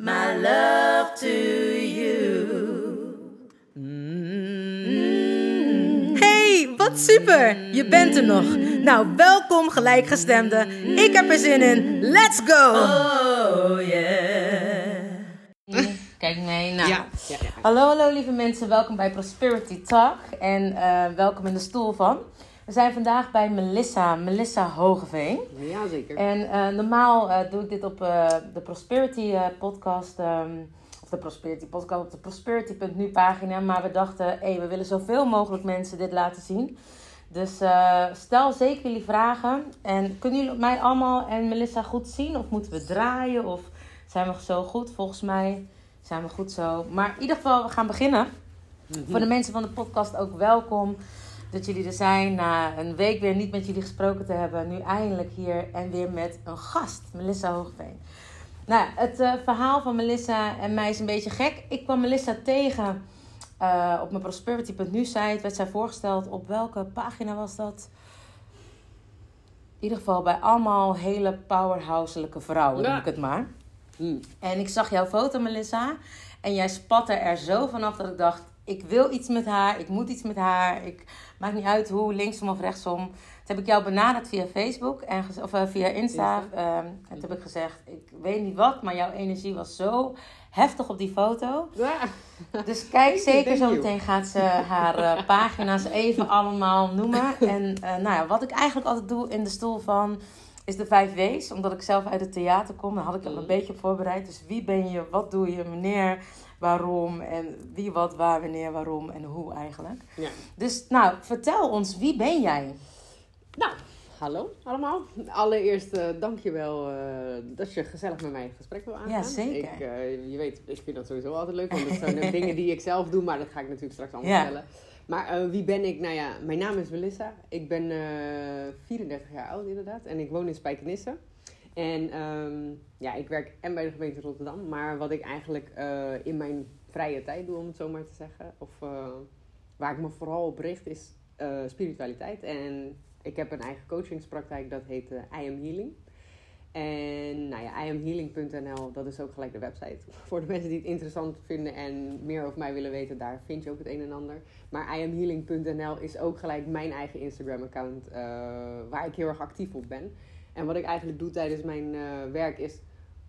my love to you. Hey, wat super! Je bent er nog. Nou, welkom gelijkgestemden. Ik heb er zin in. Let's go! Oh yeah. Kijk mee. Nou. Ja, ja, ja. Hallo, hallo lieve mensen. Welkom bij Prosperity Talk. En eh, welkom in de stoel van. We zijn vandaag bij Melissa, Melissa Hogeveen. Ja, zeker. En eh, normaal eh, doe ik dit op eh, de Prosperity podcast. ehm, of de Prosperity podcast op de prosperity.nu pagina. Maar we dachten, hé, we willen zoveel mogelijk mensen dit laten zien. Dus stel zeker jullie vragen. En kunnen jullie mij allemaal en Melissa goed zien? Of moeten we draaien? Of zijn we zo goed? Volgens mij zijn we goed zo. Maar in ieder geval, we gaan beginnen. Voor de mensen van de podcast ook welkom dat jullie er zijn. Na een week weer niet met jullie gesproken te hebben. Nu eindelijk hier en weer met een gast, Melissa Hoogveen. Nou, het eh, verhaal van Melissa en mij is een beetje gek. Ik kwam Melissa tegen eh, op mijn prosperity.nu site. Werd zij voorgesteld op welke pagina was dat? In ieder geval bij allemaal hele powerhouselijke vrouwen, noem Ja. ik het maar. Hm. En ik zag jouw foto, Melissa. En jij spatte er zo vanaf dat ik dacht: ik wil iets met haar, ik moet iets met haar. Ik maakt niet uit hoe, linksom of rechtsom. Toen heb ik jou benaderd via Facebook en of eh, via Insta. Ehm, en toen heb ik gezegd: ik weet niet wat, maar jouw energie was zo heftig op die foto. Ja. Dus kijk zeker, zo meteen gaat ze haar eh, pagina's even allemaal noemen. En eh, nou ja, wat ik eigenlijk altijd doe in de stoel van is de vijf W's. Omdat ik zelf uit het theater kom, daar had ik er een Mhm. beetje op voorbereid. Dus wie ben je, wat doe je, wanneer, waarom en wie, wat, waar, wanneer, waarom en hoe eigenlijk. ja. Dus nou, vertel ons, wie ben jij? Nou, hallo allemaal. Allereerst eh dankjewel eh dat je gezellig met mij in gesprek wil aangaan. Ja, zeker. Ik, eh, je weet, ik vind dat sowieso altijd leuk, want dat zijn dingen die ik zelf doe, maar dat ga ik natuurlijk straks allemaal Ja. vertellen. Maar eh, wie ben ik? Nou ja, mijn naam is Melissa. Ik ben eh 34 jaar oud inderdaad en ik woon in Spijkenisse. En ehm, ja, ik werk en bij de gemeente Rotterdam, maar wat ik eigenlijk eh, in mijn vrije tijd doe, om het zo maar te zeggen, of eh, waar ik me vooral op richt, is eh, spiritualiteit. En ik heb een eigen coachingspraktijk, dat heet I Am Healing. En nou ja, iamhealing.nl, dat is ook gelijk de website. Voor de mensen die het interessant vinden en meer over mij willen weten, daar vind je ook het een en ander. Maar iamhealing.nl is ook gelijk mijn eigen Instagram-account, waar ik heel erg actief op ben. En wat ik eigenlijk doe tijdens mijn eh, werk is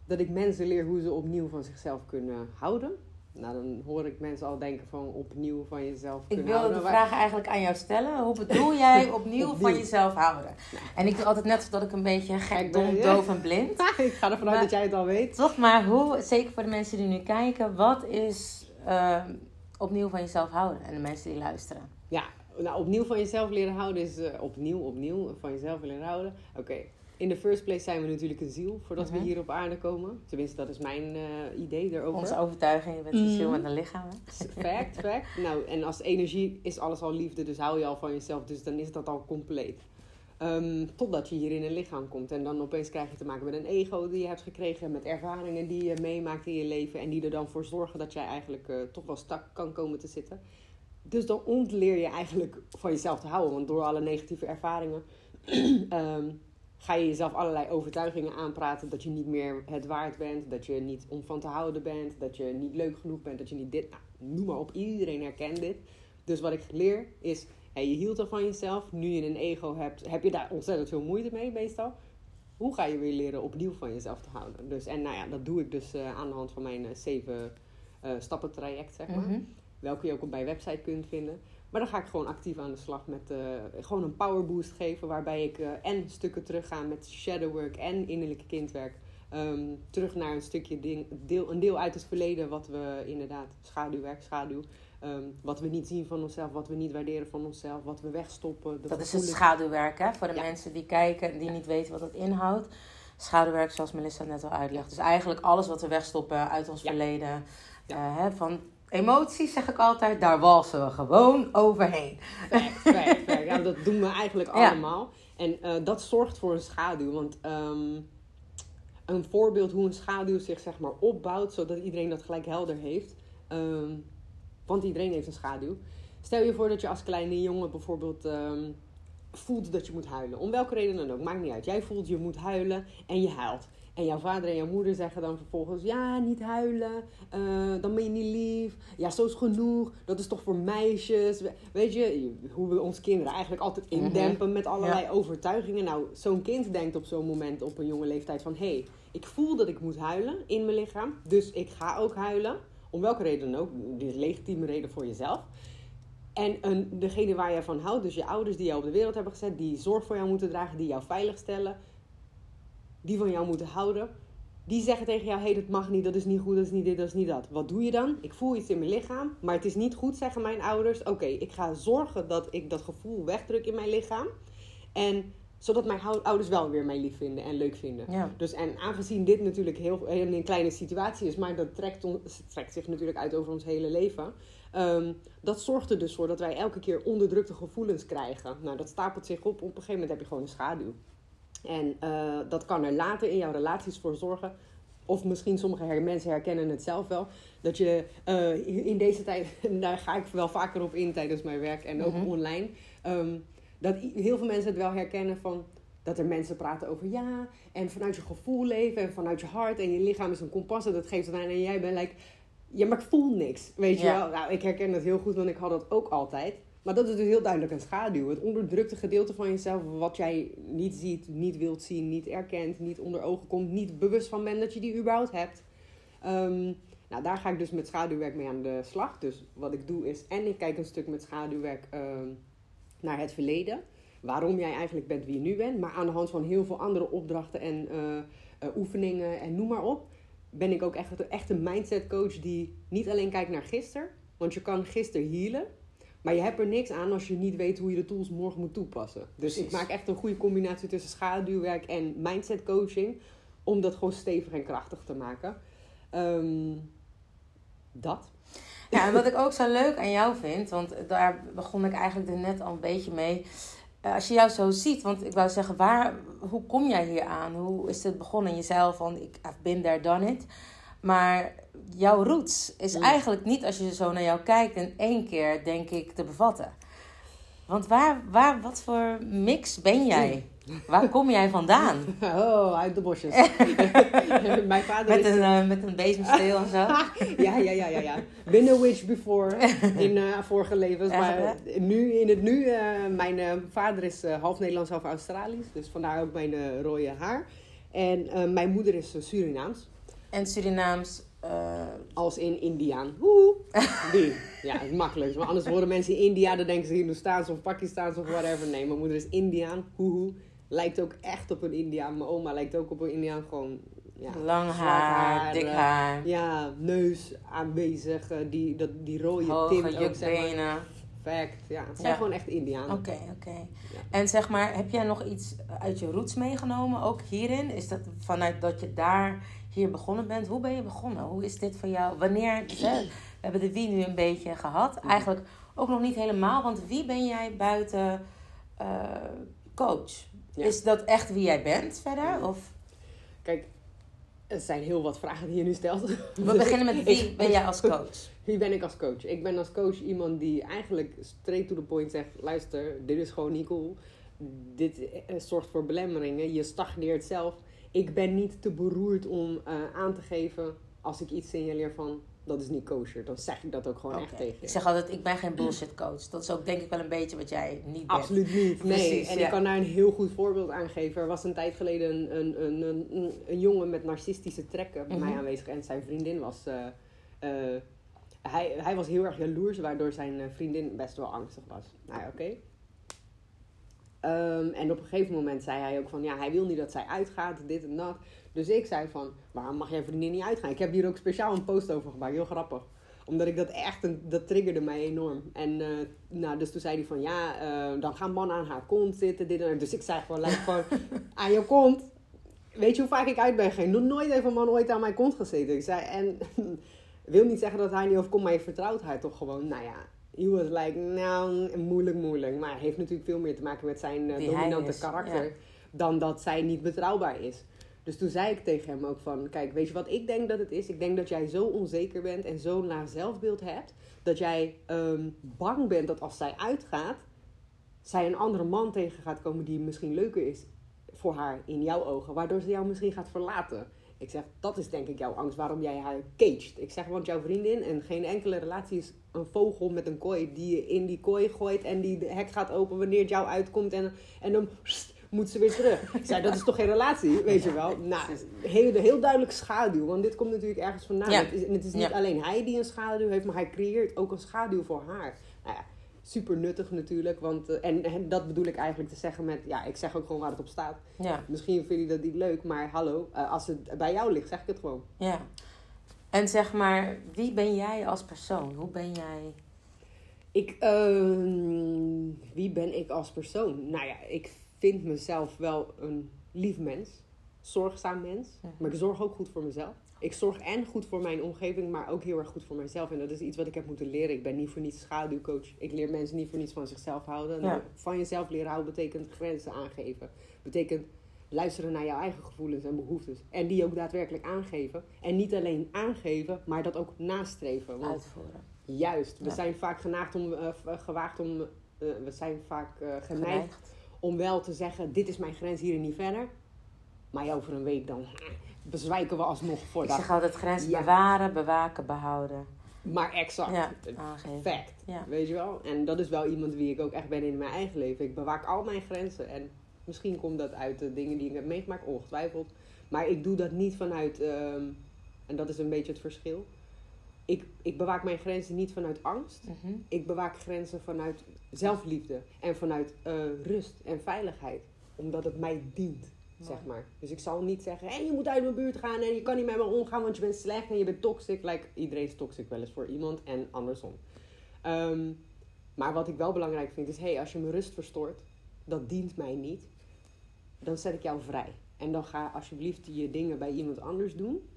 dat ik mensen leer hoe ze opnieuw van zichzelf kunnen houden. Nou, dan hoor ik mensen al denken van opnieuw van jezelf Ik kunnen houden. de Waar- vraag eigenlijk aan jou stellen. Hoe bedoel jij opnieuw, van jezelf houden? En ik doe altijd net alsof dat ik een beetje gek, Ik ben- dom, doof en blind. ik ga ervan uit dat jij het al weet. Toch maar hoe, zeker voor de mensen die nu kijken, wat is eh, opnieuw van jezelf houden en de mensen die luisteren? Ja, nou, opnieuw van jezelf leren houden is eh, opnieuw, opnieuw van jezelf leren houden. Oké, in the first place zijn we natuurlijk een ziel voordat Mhm. we hier op aarde komen. Tenminste, dat is mijn eh, idee erover. Onze overtuiging, je bent een ziel Mhm. met een lichaam. hè? Fact, fact. Nou, en als energie is alles al liefde, dus hou je al van jezelf, dus dan is dat al compleet. Ehm, totdat je hier in een lichaam komt. En dan opeens krijg je te maken met een ego die je hebt gekregen. Met ervaringen die je meemaakt in je leven. En die er dan voor zorgen dat jij eigenlijk eh, toch wel stak kan komen te zitten. Dus dan ontleer je eigenlijk van jezelf te houden. Want door alle negatieve ervaringen ehm, ga je jezelf allerlei overtuigingen aanpraten. Dat je niet meer het waard bent. Dat je niet om van te houden bent. Dat je niet leuk genoeg bent. Dat je niet dit. Nou, noem maar op. Iedereen herkent dit. Dus wat ik leer is. Hey, je hield er van jezelf. Nu je een ego hebt, heb je daar ontzettend veel moeite mee meestal. Hoe ga je weer leren opnieuw van jezelf te houden? Dus, en nou ja, dat doe ik dus eh, aan de hand van mijn eh, zeven eh, stappen traject, zeg maar. Mhm. welke je ook op mijn website kunt vinden. Maar dan ga ik gewoon actief aan de slag met eh, gewoon een power boost geven. Waarbij ik eh, en stukken terugga met shadowwork en innerlijke kindwerk. Ehm, terug naar een stukje ding, deel, een deel uit het verleden. Wat we inderdaad, schaduwwerk, schaduw. ehm, wat we niet zien van onszelf, wat we niet waarderen van onszelf, wat we wegstoppen. Dat is het schaduwwerk, hè? Voor de Ja. mensen die kijken en die niet weten wat dat inhoudt. Schaduwwerk, zoals Melissa net al uitlegt. Dus eigenlijk alles wat we wegstoppen uit ons Ja. verleden. Eh, hè, van emoties, zeg ik altijd, daar walsen we gewoon overheen. Fact, fact, fact. Ja, dat doen we eigenlijk Ja. allemaal. En eh, dat zorgt voor een schaduw. Want ehm, een voorbeeld hoe een schaduw zich zeg maar opbouwt, zodat iedereen dat gelijk helder heeft. Ehm, want iedereen heeft een schaduw. Stel je voor dat je als kleine jongen bijvoorbeeld ehm, voelt dat je moet huilen. Om welke reden dan ook, maakt niet uit. Jij voelt je moet huilen en je huilt. En jouw vader en jouw moeder zeggen dan vervolgens: Ja, niet huilen. eh, dan ben je niet lief. Ja, zo is genoeg. Dat is toch voor meisjes. We- Weet je, hoe we onze kinderen eigenlijk altijd indempen met allerlei overtuigingen. Nou, zo'n kind denkt op zo'n moment op een jonge leeftijd van: Hé, hey, ik voel dat ik moet huilen in mijn lichaam. Dus ik ga ook huilen. Om welke reden dan ook. Dit is een legitieme reden voor jezelf. En een, degene waar jij van houdt, dus je ouders die jou op de wereld hebben gezet, die zorg voor jou moeten dragen, die jou veilig stellen, die van jou moeten houden, die zeggen tegen jou: hé, hey, dat mag niet, dat is niet goed, dat is niet dit, dat is niet dat. Wat doe je dan? Ik voel iets in mijn lichaam, maar het is niet goed, zeggen mijn ouders. Oké, ik ga zorgen dat ik dat gevoel wegdruk in mijn lichaam. En zodat mijn ouders wel weer mij lief vinden en leuk vinden. Ja. Dus en aangezien dit natuurlijk heel een, een kleine situatie is, maar dat trekt zich natuurlijk uit over ons hele leven. ehm, dat zorgt er dus voor dat wij elke keer onderdrukte gevoelens krijgen. Nou, dat stapelt zich op. Op een gegeven moment heb je gewoon een schaduw. En eh, dat kan er later in jouw relaties voor zorgen. Of misschien sommige her- mensen herkennen het zelf wel. Dat je eh, in deze tijd, daar ga ik wel vaker op in tijdens mijn werk en ook Mhm. online. ehm, dat heel veel mensen het wel herkennen van dat er mensen praten over ja. En vanuit je gevoel leven en vanuit je hart. En je lichaam is een kompas en dat geeft het aan. En jij bent like, ja, maar ik voel niks. Weet je wel? Nou, ik herken dat heel goed, want ik had dat ook altijd. Maar dat is dus heel duidelijk een schaduw. Het onderdrukte gedeelte van jezelf, wat jij niet ziet, niet wilt zien, niet erkent, niet onder ogen komt, niet bewust van bent dat je die überhaupt hebt. Ehm, nou, daar ga ik dus met schaduwwerk mee aan de slag. Dus wat ik doe is, en ik kijk een stuk met schaduwwerk ehm, naar het verleden. Waarom jij eigenlijk bent wie je nu bent. Maar aan de hand van heel veel andere opdrachten en eh, eh, oefeningen en noem maar op. Ben ik ook echt, echt een mindset coach die niet alleen kijkt naar gisteren. Want je kan gisteren healen. Maar je hebt er niks aan als je niet weet hoe je de tools morgen moet toepassen. Dus ik maak echt een goede combinatie tussen schaduwwerk en mindset coaching. Om dat gewoon stevig en krachtig te maken. Ehm, dat. Ja, en wat ik ook zo leuk aan jou vind, want daar begon ik eigenlijk er net al een beetje mee. Eh, als je jou zo ziet, want ik wou zeggen, waar, hoe kom jij hier aan? Hoe is het begonnen in jezelf? Want ik I've been there, done it. Maar jouw roots is Mm. eigenlijk niet, als je zo naar jou kijkt, in één keer, denk ik, te bevatten. Want waar, waar, wat voor mix ben jij? Waar kom jij vandaan? Oh, uit de bosjes. Mijn vader Met een, eh, met een bezemsteel en zo? ja, ja, ja, ja, ja. Been a witch before in eh, vorige levens. Echt, Maar nu, in het nu, eh, mijn vader is half Nederlands, half Australisch. Dus vandaar ook mijn rode haar. En mijn moeder is Surinaams. En Surinaams, eh, Als in Indiaan. Woehoe. Die. Ja, het makkelijk. Maar anders horen mensen in India, dan denken ze Hindoestaans of Pakistaans of whatever. Nee, mijn moeder is Indiaan. Hoehoe. Lijkt ook echt op een Indiaan. Mijn oma lijkt ook op een Indiaan. Gewoon, ja. lang haar, dik eh, haar, Ja, neus aanwezig. eh, die, dat, die rode hoge tint ook, zeg maar. jukbenen. Perfect. Ja, het zijn Ja. gewoon echt Indianen. Oké, oké. En zeg maar, heb jij nog iets uit je roots meegenomen, ook hierin? Is dat vanuit dat je daar hier begonnen bent? Hoe ben je begonnen? Hoe is dit voor jou? Wanneer, we hebben de wie nu een beetje gehad. Eigenlijk ook nog niet helemaal, want wie ben jij buiten eh, coach? Ja. Is dat echt wie jij bent verder? Of Kijk, er zijn heel wat vragen die je nu stelt. we beginnen met wie ben jij als coach? Wie ben ik als coach? Ik ben als coach iemand die eigenlijk straight to the point zegt: luister, dit is gewoon niet cool. Dit eh, zorgt voor belemmeringen. Je stagneert zelf. Ik ben niet te beroerd om eh, aan te geven als ik iets signaleer van dat is niet kosher. Dan zeg ik dat ook gewoon echt tegen je. Ik zeg altijd, ik ben geen bullshit coach. Dat is ook denk ik wel een beetje wat jij niet bent. Absoluut niet. Nee. Precies, en ja. ik kan daar een heel goed voorbeeld aan geven. Er was een tijd geleden een, een, een, een, jongen met narcistische trekken bij mij Mhm. aanwezig. En zijn vriendin was eh, eh, hij, hij was heel erg jaloers, waardoor zijn vriendin best wel angstig was. Nou ja, oké. Ehm, en op een gegeven moment zei hij ook van, ja, hij wil niet dat zij uitgaat, dit en dat. Dus ik zei van, waarom mag jij vriendin niet uitgaan? Ik heb hier ook speciaal een post over gemaakt, heel grappig. Omdat ik dat echt, een, dat triggerde mij enorm. En eh, nou, dus toen zei hij van, ja, eh, dan gaan mannen aan haar kont zitten, dit en dat. Dus ik zei gewoon, lijkt van, aan je kont. Weet je hoe vaak ik uit ben gegaan? Nog nooit heeft een man ooit aan mijn kont gezeten. Ik zei, en wil niet zeggen dat hij niet overkomt, maar je vertrouwt haar toch gewoon. Nou ja, he was like, nou, moeilijk, moeilijk. Maar het heeft natuurlijk veel meer te maken met zijn eh, dominante karakter. ja. Dan dat zij niet betrouwbaar is. Dus toen zei ik tegen hem ook van, kijk, weet je wat ik denk dat het is? Ik denk dat jij zo onzeker bent en zo'n laag zelfbeeld hebt, dat jij ehm, bang bent dat als zij uitgaat, zij een andere man tegen gaat komen die misschien leuker is voor haar in jouw ogen, waardoor ze jou misschien gaat verlaten. Ik zeg, dat is denk ik jouw angst waarom jij haar caged. Ik zeg, want jouw vriendin en geen enkele relatie is een vogel met een kooi die je in die kooi gooit en die de hek gaat open wanneer het jou uitkomt en, en dan pssst, moet ze weer terug. Ik zei, dat is toch geen relatie, weet je wel? Nou, heel, heel duidelijk schaduw, want dit komt natuurlijk ergens vandaan. Ja. Het is, en het is niet Ja. alleen hij die een schaduw heeft, maar hij creëert ook een schaduw voor haar. Nou ja, super nuttig natuurlijk, want, eh, en, en dat bedoel ik eigenlijk te zeggen met, ja, ik zeg ook gewoon waar het op staat. Ja, Misschien vind je dat niet leuk, maar hallo, eh, als het bij jou ligt, zeg ik het gewoon. ja. En zeg maar, wie ben jij als persoon? Hoe ben jij... Ik, ehm, wie ben ik als persoon? Nou ja, ik vind mezelf wel een lief mens, zorgzaam mens, Mhm. maar ik zorg ook goed voor mezelf. Ik zorg en goed voor mijn omgeving, maar ook heel erg goed voor mezelf. En dat is iets wat ik heb moeten leren. Ik ben niet voor niets schaduwcoach. Ik leer mensen niet voor niets van zichzelf houden. Ja. Nou, van jezelf leren houden betekent grenzen aangeven. Betekent luisteren naar jouw eigen gevoelens en behoeftes. En die ook daadwerkelijk aangeven. En niet alleen aangeven, maar dat ook nastreven. Want Uitvoeren. Juist. We Ja. zijn vaak genaagd om, eh, gewaagd om, eh, we zijn vaak eh, geneigd Geneigd. om wel te zeggen, dit is mijn grens hier en niet verder. Maar over een week dan bezwijken we alsnog voor Ik dat. zeg altijd grenzen Ja. bewaren, bewaken, behouden. Maar exact. Ja. Fact. Ja. Weet je wel? En dat is wel iemand wie ik ook echt ben in mijn eigen leven. Ik bewaak al mijn grenzen. En misschien komt dat uit de dingen die ik heb meegemaakt, ongetwijfeld. Maar ik doe dat niet vanuit, ehm, en dat is een beetje het verschil. Ik, ik bewaak mijn grenzen niet vanuit angst. Mhm. Ik bewaak grenzen vanuit zelfliefde en vanuit eh, rust en veiligheid. Omdat het mij dient, zeg maar. Dus ik zal niet zeggen, hé, je moet uit mijn buurt gaan en je kan niet met me omgaan, want je bent slecht en je bent toxic. Like, iedereen is toxic wel eens voor iemand en andersom. Ehm, maar wat ik wel belangrijk vind is, hé, als je mijn rust verstoort, dat dient mij niet. Dan zet ik jou vrij. En dan ga alsjeblieft je dingen bij iemand anders doen.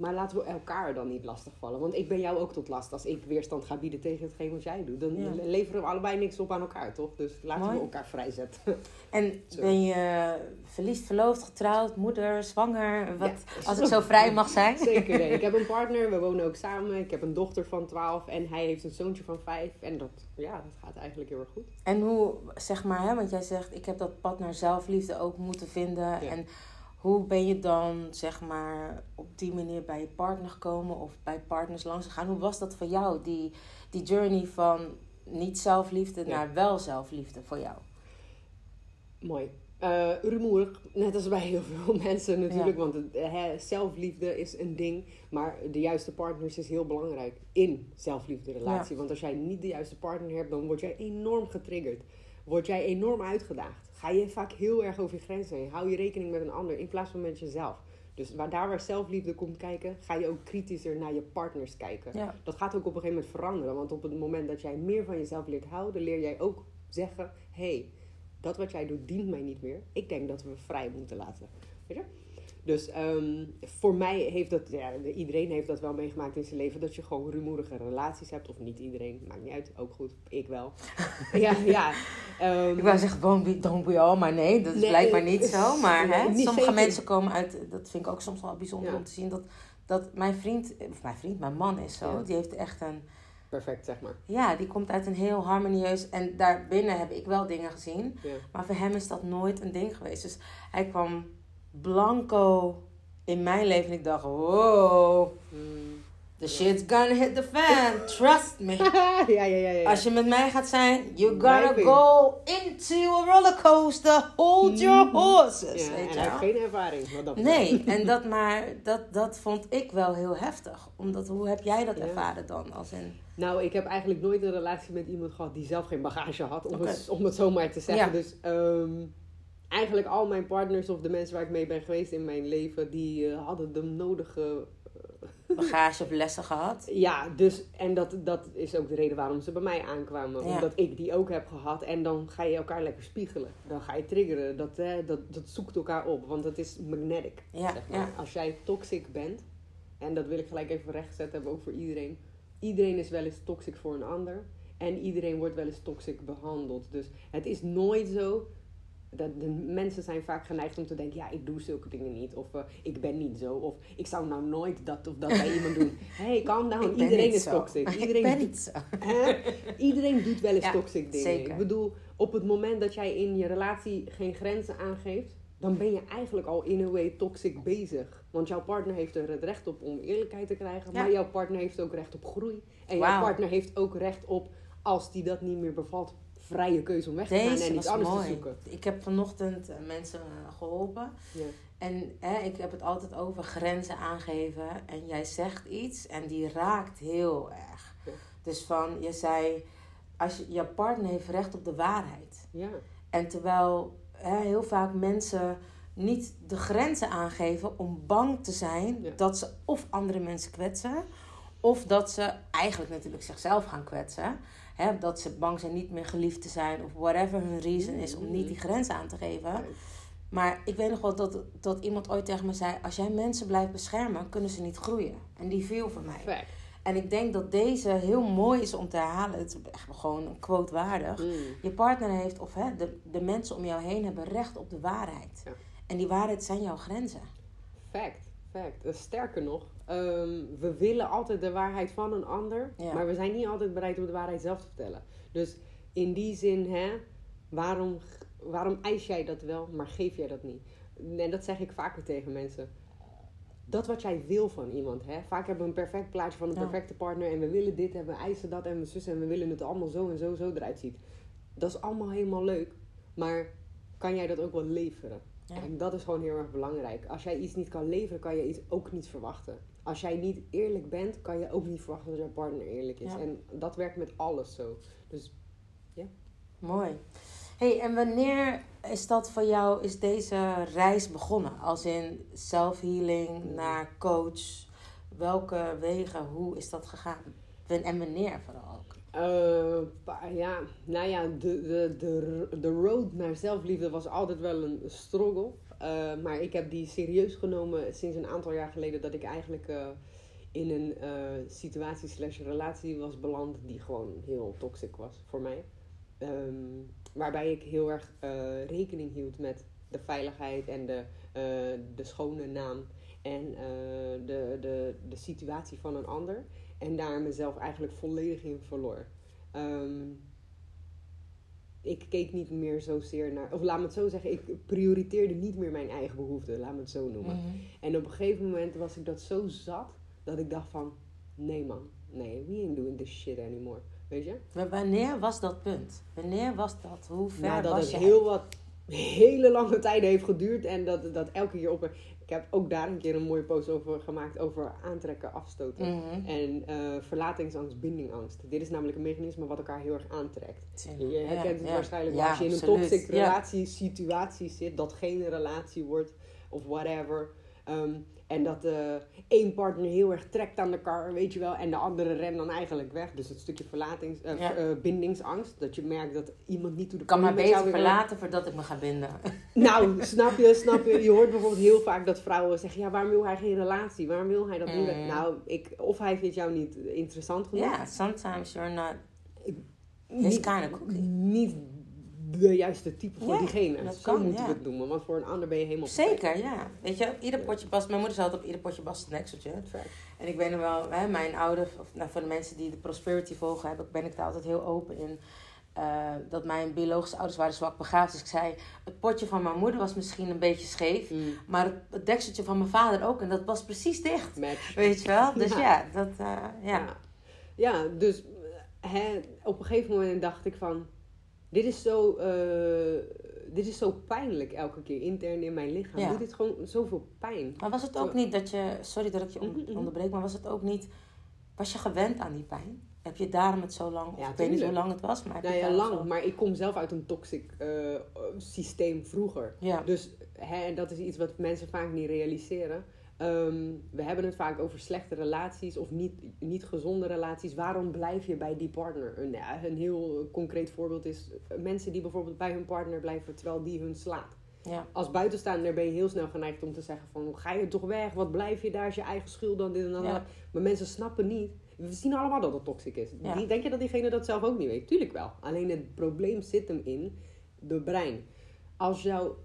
Maar laten we elkaar dan niet lastigvallen. Want ik ben jou ook tot last als ik weerstand ga bieden tegen hetgeen wat jij doet. Dan Ja. leveren we allebei niks op aan elkaar, toch? Dus laten Mooi. we elkaar vrijzetten. En Zo. ben je verliefd, verloofd, getrouwd, moeder, zwanger? Wat, Ja. Als ik zo vrij mag zijn. Zeker. nee. Ik heb een partner, we wonen ook samen. Ik heb een dochter van 12 en hij heeft een zoontje van 5. En dat, ja, dat gaat eigenlijk heel erg goed. En hoe, zeg maar, hè, want jij zegt, ik heb dat pad naar zelfliefde ook moeten vinden. En hoe ben je dan, zeg maar, op die manier bij je partner gekomen of bij partners langs gegaan? Hoe was dat voor jou, die, die journey van niet zelfliefde Ja. naar wel zelfliefde voor jou? Mooi. Rumoerig, net als bij heel veel mensen natuurlijk. Ja. Want eh, zelfliefde is een ding. Maar de juiste partners is heel belangrijk in zelfliefde relatie. Want als jij niet de juiste partner hebt, dan word jij enorm getriggerd. Word jij enorm uitgedaagd. Ga je vaak heel erg over je grenzen heen. Hou je rekening met een ander in plaats van met jezelf. Dus waar, daar waar zelfliefde komt kijken, ga je ook kritischer naar je partners kijken. Ja. Dat gaat ook op een gegeven moment veranderen. Want op het moment dat jij meer van jezelf leert houden, leer jij ook zeggen: hé, hey, dat wat jij doet dient mij niet meer. Ik denk dat we vrij moeten laten. Weet je? Dus ehm, voor mij heeft dat, ja, iedereen heeft dat wel meegemaakt in zijn leven, dat je gewoon rumoerige relaties hebt. Of niet iedereen, maakt niet uit, ook goed, ik wel. ja, ja. ehm, Ik wou zeggen, don't be, don't be all, maar nee, dat is Nee, blijkbaar niet zo. Maar nee, hè, niet sommige zeker. mensen komen uit, dat vind ik ook soms wel bijzonder Ja. om te zien, dat, dat mijn vriend, of mijn vriend, mijn man is zo, Ja. die heeft echt een, perfect, zeg maar. ja, die komt uit een heel harmonieus, en daarbinnen heb ik wel dingen gezien, maar voor hem is dat nooit een ding geweest. Dus hij kwam blanco in mijn leven en ik dacht, wow, The shit's gonna hit the fan. Trust me. ja, ja, ja, ja. Als je met mij gaat zijn, you gotta Blijf in. go into a rollercoaster. Hold your horses. ja, weet en je geen ervaring. Wat dat Nee, en dat, maar dat, dat vond ik wel heel heftig. Omdat, hoe heb jij dat Ja. ervaren dan? Als in, Nou, ik heb eigenlijk nooit een relatie met iemand gehad die zelf geen bagage had, om, het, om het zo maar te zeggen. Ja. Dus ehm, eigenlijk al mijn partners of de mensen waar ik mee ben geweest in mijn leven, die eh, hadden de nodige. bagage of lessen gehad? Ja, dus en dat, dat is ook de reden waarom ze bij mij aankwamen. Ja. Omdat ik die ook heb gehad. En dan ga je elkaar lekker spiegelen. Dan ga je triggeren. Dat, eh, dat, dat zoekt elkaar op. Want dat is magnetic. Ja, zeg maar. ja. Als jij toxic bent, en dat wil ik gelijk even rechtzetten hebben, ook voor iedereen. Iedereen is wel eens toxic voor een ander. En iedereen wordt wel eens toxic behandeld. Dus het is nooit zo. Dat de mensen zijn vaak geneigd om te denken: ja, ik doe zulke dingen niet. Of eh, ik ben niet zo. Of ik zou nou nooit dat of dat bij iemand doen. hey, calm down. Iedereen is zo. toxic. Iedereen ik ben niet zo. Hè? Iedereen doet wel eens Ja, toxic dingen. zeker. Ik bedoel, op het moment dat jij in je relatie geen grenzen aangeeft, dan ben je eigenlijk al in een way toxic bezig. Want jouw partner heeft er het recht op om eerlijkheid te krijgen, Ja. maar jouw partner heeft ook recht op groei. En jouw partner heeft ook recht op, als die dat niet meer bevalt, vrije keuze om weg te gaan en iets anders mooi. te zoeken. Ik heb vanochtend eh, mensen eh, geholpen. Ja. En hè, ik heb het altijd over grenzen aangeven. En jij zegt iets en die raakt heel erg. Ja. Dus van, je zei, als je, je partner heeft recht op de waarheid. Ja. En terwijl hè, heel vaak mensen niet de grenzen aangeven om bang te zijn Ja. dat ze of andere mensen kwetsen, of dat ze eigenlijk natuurlijk zichzelf gaan kwetsen. Hè, dat ze bang zijn niet meer geliefd te zijn, of whatever hun reason is om niet die grenzen aan te geven. Maar ik weet nog wel dat, dat iemand ooit tegen me zei: Als jij mensen blijft beschermen, kunnen ze niet groeien. En die viel voor mij. En ik denk dat deze heel mooi is om te herhalen. Het is echt gewoon een quote waardig. Mm. Je partner heeft, of hè, de, de mensen om jou heen hebben recht op de waarheid. Ja. En die waarheid zijn jouw grenzen. Fact, fact. Eh, Sterker nog, ehm, we willen altijd de waarheid van een ander, Ja. maar we zijn niet altijd bereid om de waarheid zelf te vertellen. Dus in die zin, hè, waarom, waarom eis jij dat wel, maar geef jij dat niet? En dat zeg ik vaker tegen mensen. Dat wat jij wil van iemand, hè. Vaak hebben we een perfect plaatje van een perfecte partner en we willen dit en we eisen dat en we zussen en we willen het allemaal zo en zo, zo eruit ziet. Dat is allemaal helemaal leuk, maar kan jij dat ook wel leveren? Ja. En dat is gewoon heel erg belangrijk. Als jij iets niet kan leveren, kan je iets ook niet verwachten. Als jij niet eerlijk bent, kan je ook niet verwachten dat jouw partner eerlijk is. Ja. En dat werkt met alles zo. Dus Mooi. hey, en wanneer is dat voor jou, is deze reis begonnen? Als in self-healing naar coach. Welke wegen, hoe is dat gegaan? En wanneer vooral eh, ja, nou ja, de, de, de, de road naar zelfliefde was altijd wel een struggle. Eh, maar ik heb die serieus genomen sinds een aantal jaar geleden dat ik eigenlijk eh, in een situatie slash relatie was beland die gewoon heel toxic was voor mij. Ehm, waarbij ik heel erg rekening hield met de veiligheid en de, de schone naam en de, de, de situatie van een ander. En daar mezelf eigenlijk volledig in verloor. Ehm, ik keek niet meer zozeer naar, of laat me het zo zeggen, ik prioriteerde niet meer mijn eigen behoeften, laat me het zo noemen. Mhm. En op een gegeven moment was ik dat zo zat dat ik dacht van, nee man, nee, we ain't doing this shit anymore. Weet je? Maar wanneer was dat punt? Wanneer was dat? Hoe ver Nadat was het je? heel wat, hele lange tijden heeft geduurd en dat, dat elke keer op. Ik heb ook daar een keer een mooie post over gemaakt over aantrekken, afstoten. Mhm. En eh, verlatingsangst, bindingangst. Dit is namelijk een mechanisme wat elkaar heel erg aantrekt. Je Ja, herkent het ja. waarschijnlijk. Ja, Als je in een toxic Ja. relatiesituatie zit, dat geen relatie wordt of whatever. Ehm, en dat eh één partner heel erg trekt aan de kar, weet je wel, en de andere rent dan eigenlijk weg. Dus het stukje verlatings, Ja. eh, bindingsangst. Dat je merkt dat iemand niet toe de kan maar beter verlaten voordat ik me ga binden. Nou, snap je, snap je. Je hoort bijvoorbeeld heel vaak dat vrouwen zeggen, ja, waarom wil hij geen relatie? Waarom wil hij dat niet? Mm. Nou, ik, of hij vindt jou niet interessant genoeg. Ja, sometimes you're not... niet, It's kinda cookie. niet de juiste type voor Ja, diegene. dat Zo kan, moeten ja. we het noemen. Want voor een ander ben je helemaal Zeker, ja. Weet je, ieder potje past... Mijn moeder zei altijd op ieder potje past een nekseltje. perfect. En ik weet nog wel, hè, mijn ouder, of, nou, voor de mensen die de Prosperity volgen, heb ik, ben ik daar altijd heel open in. eh, dat mijn biologische ouders waren zwak begaafd. Dus ik zei, het potje van mijn moeder was misschien een beetje scheef. Mm. Maar het, het dekseltje van mijn vader ook. En dat was precies dicht. Match. Weet je wel? Dus Ja. ja, dat, eh, ja. Ja, ja dus eh, hè, op een gegeven moment dacht ik van... Dit is zo, eh, dit is zo pijnlijk elke keer intern in mijn lichaam. Ja. Doet dit gewoon zoveel pijn. Maar was het ook niet dat je, sorry dat ik je on- Mhm, mhm. onderbreek, maar was het ook niet, was je gewend aan die pijn? Heb je daarom het zo lang, of Ja, ik weet niet hoe lang het was, maar heb Nou je ja, lang. zo- Maar ik kom zelf uit een toxic eh, systeem vroeger. Ja, Dus hè, en dat is iets wat mensen vaak niet realiseren. Ehm, we hebben het vaak over slechte relaties of niet, niet gezonde relaties. Waarom blijf je bij die partner? Een, een heel concreet voorbeeld is eh, mensen die bijvoorbeeld bij hun partner blijven terwijl die hun slaat. ja, Als buitenstaander ben je heel snel geneigd om te zeggen van ga je toch weg, wat blijf je daar, is je eigen schuld dan dit en Ja. dat. Maar mensen snappen niet. We zien allemaal dat het toxic is. Ja. Die, denk je dat diegene dat zelf ook niet weet? Tuurlijk wel. Alleen het probleem zit hem in de brein. Als jouw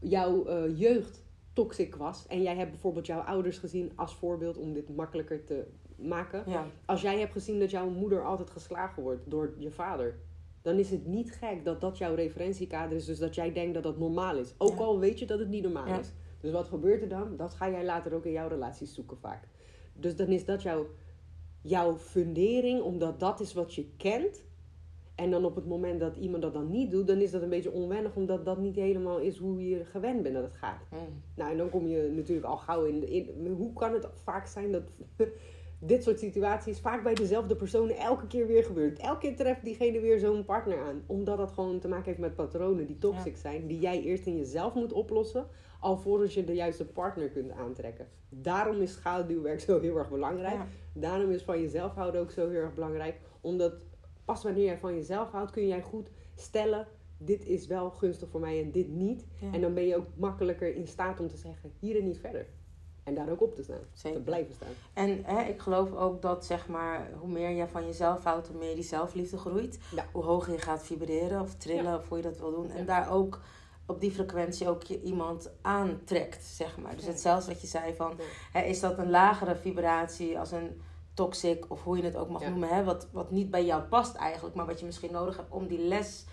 jouw eh, jeugd toxic was en jij hebt bijvoorbeeld jouw ouders gezien als voorbeeld om dit makkelijker te maken. ja, Als jij hebt gezien dat jouw moeder altijd geslagen wordt door je vader, dan is het niet gek dat dat jouw referentiekader is. Dus dat jij denkt dat dat normaal is. Ook Ja. al weet je dat het niet normaal Ja. is. Dus wat gebeurt er dan? Dat ga jij later ook in jouw relaties zoeken vaak. Dus dan is dat jouw, jouw fundering, omdat dat is wat je kent. En dan op het moment dat iemand dat dan niet doet, dan is dat een beetje onwennig, omdat dat niet helemaal is hoe je gewend bent dat het gaat. mm, Nou, en dan kom je natuurlijk al gauw in, in. Hoe kan het vaak zijn dat dit soort situaties vaak bij dezelfde personen elke keer weer gebeurt? Elke keer treft diegene weer zo'n partner aan. Omdat dat gewoon te maken heeft met patronen die toxic zijn, die jij eerst in jezelf moet oplossen, alvorens je de juiste partner kunt aantrekken. Daarom is schaduwwerk zo heel erg belangrijk. ja, Daarom is van jezelf houden ook zo heel erg belangrijk. Omdat pas wanneer jij van jezelf houdt, kun jij goed stellen: dit is wel gunstig voor mij en dit niet. ja. En dan ben je ook makkelijker in staat om te zeggen, hier en niet verder. En daar ook op te staan. Zeker. Te blijven staan. En hè, ik geloof ook dat zeg maar, hoe meer je van jezelf houdt, hoe meer die zelfliefde groeit. Ja. Hoe hoger je gaat vibreren of trillen, of hoe je dat wil doen. En daar ook op die frequentie ook je iemand aantrekt, zeg maar. Dus hetzelfde wat je zei van, hè, is dat een lagere vibratie als een toxic, of hoe je het ook mag Ja. noemen, hè, wat, wat niet bij jou past eigenlijk, maar wat je misschien nodig hebt om die les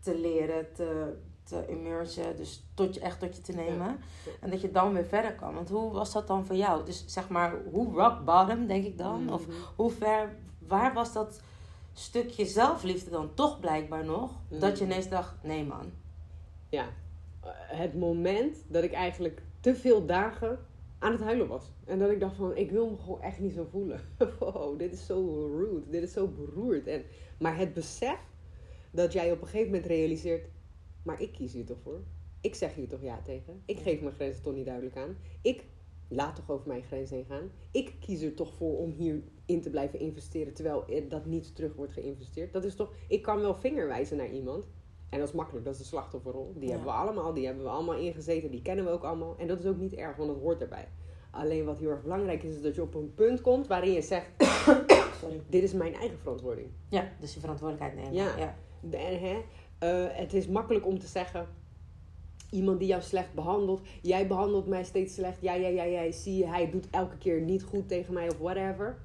te leren, te, te immersen, dus tot je, echt tot je te nemen. Ja. En dat je dan weer verder kan. Want hoe was dat dan voor jou? Dus zeg maar, hoe rock bottom, denk ik dan? Of Mhm. hoe ver, waar was dat stukje zelfliefde dan toch blijkbaar nog? Mhm. Dat je ineens dacht, nee man. Ja. Eh, Het moment dat ik eigenlijk te veel dagen aan het huilen was. En dat ik dacht van, ik wil me gewoon echt niet zo voelen. Wow, dit is zo rude. Dit is zo beroerd. En, maar het besef dat jij op een gegeven moment realiseert... Maar ik kies hier toch voor? Ik zeg hier toch ja tegen? Ik geef mijn grenzen toch niet duidelijk aan? Ik laat toch over mijn grens heen gaan? Ik kies er toch voor om hierin te blijven investeren... terwijl er dat niet terug wordt geïnvesteerd? Dat is toch... Ik kan wel vingerwijzen naar iemand... En dat is makkelijk, dat is de slachtofferrol. Die Ja. hebben we allemaal, die hebben we allemaal ingezeten, die kennen we ook allemaal. En dat is ook niet erg, want dat hoort erbij. Alleen wat heel erg belangrijk is, is dat je op een punt komt waarin je zegt: Sorry. Dit is mijn eigen verantwoording. Ja, dus je verantwoordelijkheid nemen. Ja. ja. En, hè, eh, het is makkelijk om te zeggen: Iemand die jou slecht behandelt, jij behandelt mij steeds slecht. Ja, ja, ja, ja, zie je, hij doet elke keer niet goed tegen mij of whatever.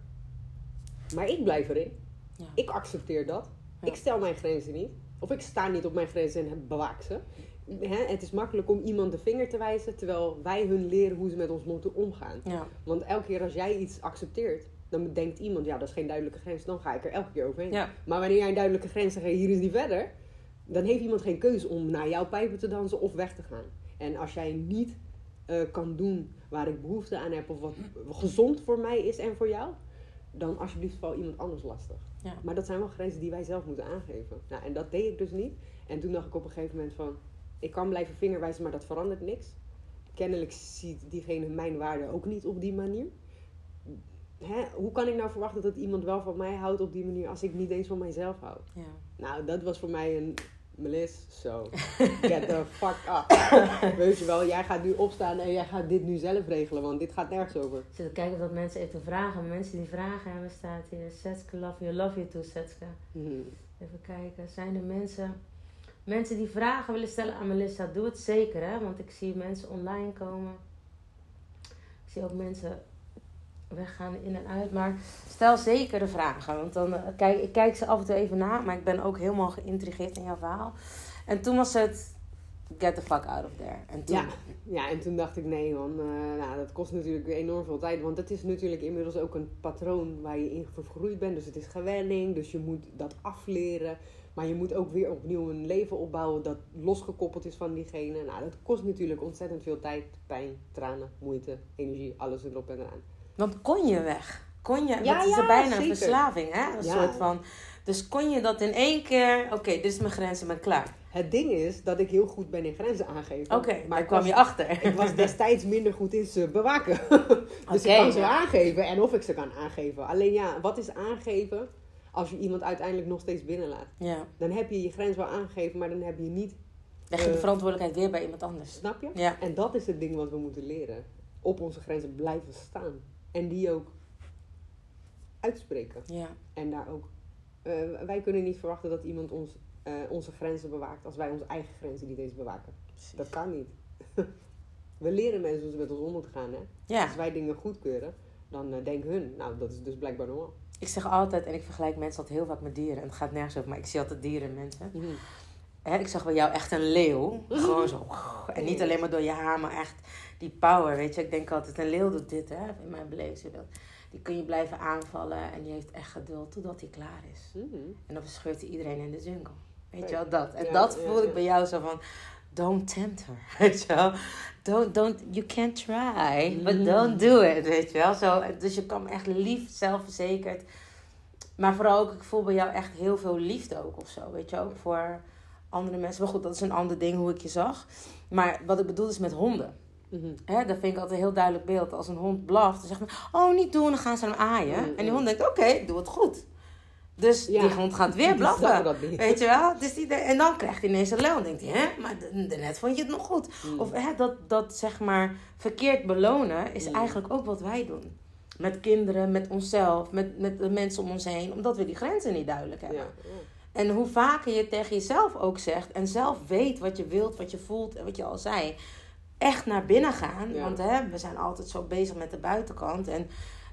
Maar ik blijf erin. Ja. Ik accepteer dat. Ja. Ik stel mijn grenzen niet. Of ik sta niet op mijn grenzen en bewaak ze. Hè, het is makkelijk om iemand de vinger te wijzen, terwijl wij hun leren hoe ze met ons moeten omgaan. Ja. Want elke keer als jij iets accepteert, dan denkt iemand, ja, dat is geen duidelijke grens, dan ga ik er elke keer overheen. Ja. Maar wanneer jij een duidelijke grens zegt, hier is niet verder, dan heeft iemand geen keuze om naar jouw pijpen te dansen of weg te gaan. En als jij niet eh, kan doen waar ik behoefte aan heb of wat gezond voor mij is en voor jou, dan alsjeblieft val iemand anders lastig. Ja. Maar dat zijn wel grenzen die wij zelf moeten aangeven. Nou, en dat deed ik dus niet. En toen dacht ik op een gegeven moment van, ik kan blijven vingerwijzen, maar dat verandert niks. Kennelijk ziet diegene mijn waarde ook niet op die manier. Hè? Hoe kan ik nou verwachten dat iemand wel van mij houdt op die manier als ik niet eens van mijzelf hou? ja. Nou, dat was voor mij een Melis, zo. Get the fuck up. Weet je wel, jij gaat nu opstaan en jij gaat dit nu zelf regelen, want dit gaat nergens over. Ik zit te kijken wat mensen even vragen. Mensen die vragen hebben, staat hier. Setske, love you, love you too, Setske. Hmm. Even kijken. Zijn er mensen... Mensen die vragen willen stellen aan Melissa, doe het zeker, hè? Want ik zie mensen online komen. Ik zie ook mensen we gaan in en uit. Maar stel zeker de vragen. Want dan eh, kijk ik kijk ze af en toe even na. Maar ik ben ook helemaal geïntrigeerd in jouw verhaal. En toen was het... Get the fuck out of there. En toen... Ja. Ja, en toen dacht ik, nee man, eh, nou, dat kost natuurlijk enorm veel tijd. Want het is natuurlijk inmiddels ook een patroon waar je in vergroeid bent. Dus het is gewenning, dus je moet dat afleren. Maar je moet ook weer opnieuw een leven opbouwen dat losgekoppeld is van diegene. Nou, dat kost natuurlijk ontzettend veel tijd, pijn, tranen, moeite, energie, alles erop en eraan. Want kon je weg? Kon je, Ja, dat is ja, er bijna een verslaving, hè? Een Ja. soort van... Dus kon je dat in één keer... Oké, dit is mijn grens, ik ben klaar. Het ding is dat ik heel goed ben in grenzen aangeven. Oké, maar ik kwam was- je achter. Ik was destijds minder goed in ze bewaken. dus ik kan ze aangeven en of ik ze kan aangeven. Alleen ja, wat is aangeven als je iemand uiteindelijk nog steeds binnenlaat? Ja. Dan heb je je grens wel aangegeven, maar dan heb je niet, Leg je de Eh. verantwoordelijkheid weer bij iemand anders. snap je? Ja. En dat is het ding wat we moeten leren. Op onze grenzen blijven staan. En die ook uitspreken. Ja. En daar ook. eh, wij kunnen niet verwachten dat iemand ons, eh, onze grenzen bewaakt als wij onze eigen grenzen niet eens bewaken. precies. Dat kan niet. we leren mensen ze met ons om moeten gaan. Hè? Ja. Als wij dingen goedkeuren, dan eh, denken hun, nou dat is dus blijkbaar normaal. Ik zeg altijd, en ik vergelijk mensen altijd heel vaak met dieren. En het gaat nergens over, maar ik zie altijd dieren in mensen. Hè, ik zag bij jou echt een leeuw. Gewoon zo. En niet alleen maar door je haar, maar echt die power. Weet je, ik denk altijd, een leeuw doet dit, hè, in mijn belevingswereld. Die kun je blijven aanvallen en die heeft echt geduld totdat hij klaar is. Mhm. En dan verscheurt hij iedereen in de jungle. Weet je wel, dat. En Ja, dat ja, voelde ja. ik bij jou zo van... Don't tempt her, weet je wel. Don't, don't, you can try, but Mm. don't do it, weet je wel. Zo, dus je kan me echt lief, zelfverzekerd. Maar vooral ook, ik voel bij jou echt heel veel liefde ook of zo. Weet je, ook voor andere mensen. Maar goed, dat is een ander ding hoe ik je zag. Maar wat ik bedoel is met honden. Mhm. Hè, dat vind ik altijd een heel duidelijk beeld. Als een hond blaft, dan zegt men, oh niet doen, dan gaan ze hem aaien. Mm, En die mm. hond denkt, oké, doe het goed. Dus Ja. die hond gaat weer blaffen. Weet je wel? Dus die, en dan krijgt hij ineens een lel. En denkt hij, hè, maar daarnet vond je het nog goed. Mm. Of hè, dat, dat zeg maar verkeerd belonen is Mm. eigenlijk ook wat wij doen. Met kinderen, met onszelf, met, met de mensen om ons heen. Omdat we die grenzen niet duidelijk hebben. Ja. En hoe vaker je tegen jezelf ook zegt en zelf weet wat je wilt, wat je voelt en wat je al zei, echt naar binnen gaan. Ja. Want hè, we zijn altijd zo bezig met de buitenkant. En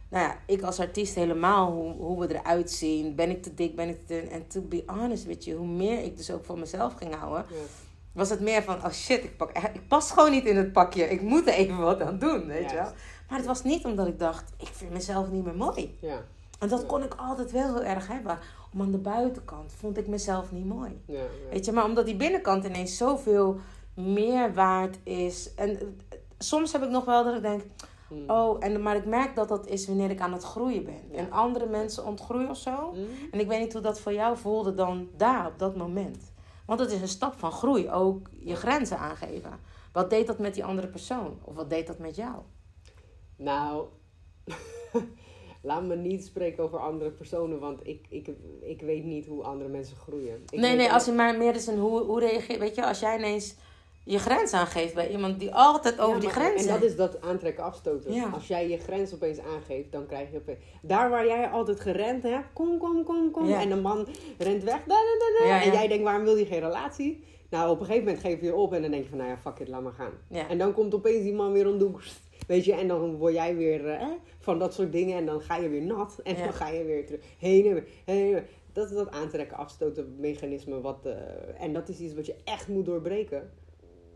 nou ja, ik als artiest helemaal, hoe, hoe we eruit zien. Ben ik te dik, ben ik te dun? En to be honest with you, hoe meer ik dus ook van mezelf ging houden, Ja. was het meer van, oh shit, ik, pak, ik pas gewoon niet in het pakje. Ik moet er even wat aan doen, weet je wel. Maar het was niet omdat ik dacht, ik vind mezelf niet meer mooi. Ja, En dat kon ik altijd wel heel erg hebben. Om aan de buitenkant vond ik mezelf niet mooi. ja, ja. Weet je, maar omdat die binnenkant ineens zoveel meer waard is. En eh, soms heb ik nog wel dat ik denk, Mm. oh, en, maar ik merk dat dat is wanneer ik aan het groeien ben. Ja. En andere mensen ontgroeien of zo. Mm. En ik weet niet hoe dat voor jou voelde dan daar, op dat moment. Want het is een stap van groei, ook je grenzen aangeven. Wat deed dat met die andere persoon? Of wat deed dat met jou? Nou, laat me niet spreken over andere personen, want ik, ik, ik weet niet hoe andere mensen groeien. Ik nee, nee, als je maar meer is een hoe, hoe reageer Weet je, als jij ineens je grens aangeeft bij iemand die altijd over Ja, die grenzen... En dat is dat aantrekken afstoten. Ja. Als jij je grens opeens aangeeft, dan krijg je opeens... Daar waar jij altijd gerend hebt, kom, kom, kom, kom. Ja. En de man rent weg. Da, da, da, da. Ja, En jij denkt, waarom wil je geen relatie? Nou, op een gegeven moment geef je op en dan denk je van, nou ja, fuck it, laat maar gaan. En dan komt opeens die man weer om de. Weet je, en dan word jij weer eh, van dat soort dingen. En dan ga je weer nat. En Ja. dan ga je weer terug. Heen en weer. Heen en weer. Dat is dat aantrekken, afstoten mechanisme. Wat, eh, en dat is iets wat je echt moet doorbreken.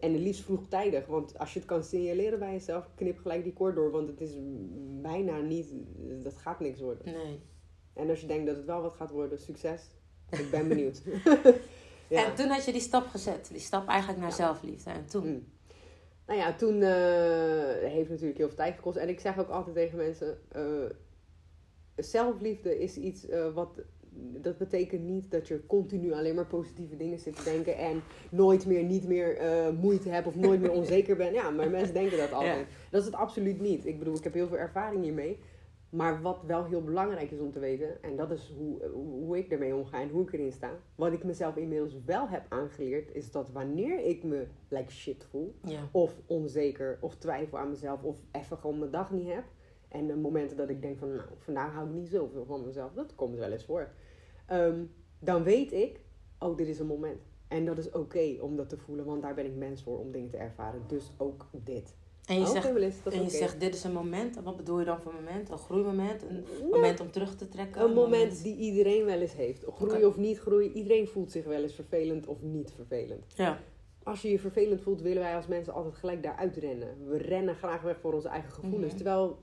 En het liefst vroegtijdig. Want als je het kan signaleren bij jezelf, knip gelijk die koord door. Want het is bijna niet, dat gaat niks worden. Nee. En als je denkt dat het wel wat gaat worden, succes. Ik ben benieuwd. ja. En toen had je die stap gezet. Die stap eigenlijk naar zelfliefde. En toen? Mm. Nou ja, toen eh, heeft natuurlijk heel veel tijd gekost. En ik zeg ook altijd tegen mensen: eh, zelfliefde is iets eh, wat. Dat betekent niet dat je continu alleen maar positieve dingen zit te denken en nooit meer, niet meer moeite hebt of nooit meer onzeker bent. Ja, maar mensen denken dat altijd. Dat is het absoluut niet. Ik bedoel, ik heb heel veel ervaring hiermee. Maar wat wel heel belangrijk is om te weten, en dat is hoe, hoe ik ermee omga en hoe ik erin sta. Wat ik mezelf inmiddels wel heb aangeleerd, is dat wanneer ik me like shit voel, Ja. of onzeker, of twijfel aan mezelf, of even gewoon mijn dag niet heb. En de momenten dat ik denk van, nou, vandaag hou ik niet zoveel van mezelf, dat komt wel eens voor. Ehm, dan weet ik, oh, dit is een moment. En dat is oké om dat te voelen, want daar ben ik mens voor om dingen te ervaren. Dus ook dit. En je, zegt, Melissa, dat is en je oké. zegt, dit is een moment. En wat bedoel je dan voor moment? Een groeimoment? Een moment om terug te trekken? Een moment die iedereen wel eens heeft. Groei of niet groei. Iedereen voelt zich wel eens vervelend of niet vervelend. Ja, Als je je vervelend voelt, willen wij als mensen altijd gelijk daaruit rennen. We rennen graag weg voor onze eigen gevoelens. Mhm. Terwijl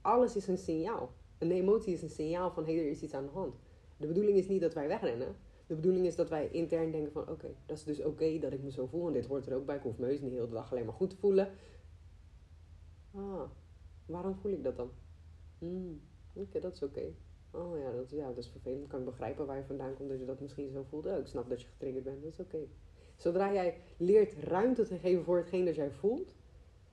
alles is een signaal. Een emotie is een signaal van hé, er is iets aan de hand. De bedoeling is niet dat wij wegrennen. De bedoeling is dat wij intern denken van oké, dat is dus oké dat ik me zo voel. En dit hoort er ook bij. Ik hoef me heus niet heel de dag alleen maar goed te voelen. Ah, waarom voel ik dat dan? Hmm, oké, dat is oké. Oh ja dat, ja, dat is vervelend. Kan ik begrijpen waar je vandaan komt dat je dat misschien zo voelt. Oh, ik snap dat je getriggerd bent. Dat is oké. Zodra jij leert ruimte te geven voor hetgeen dat jij voelt,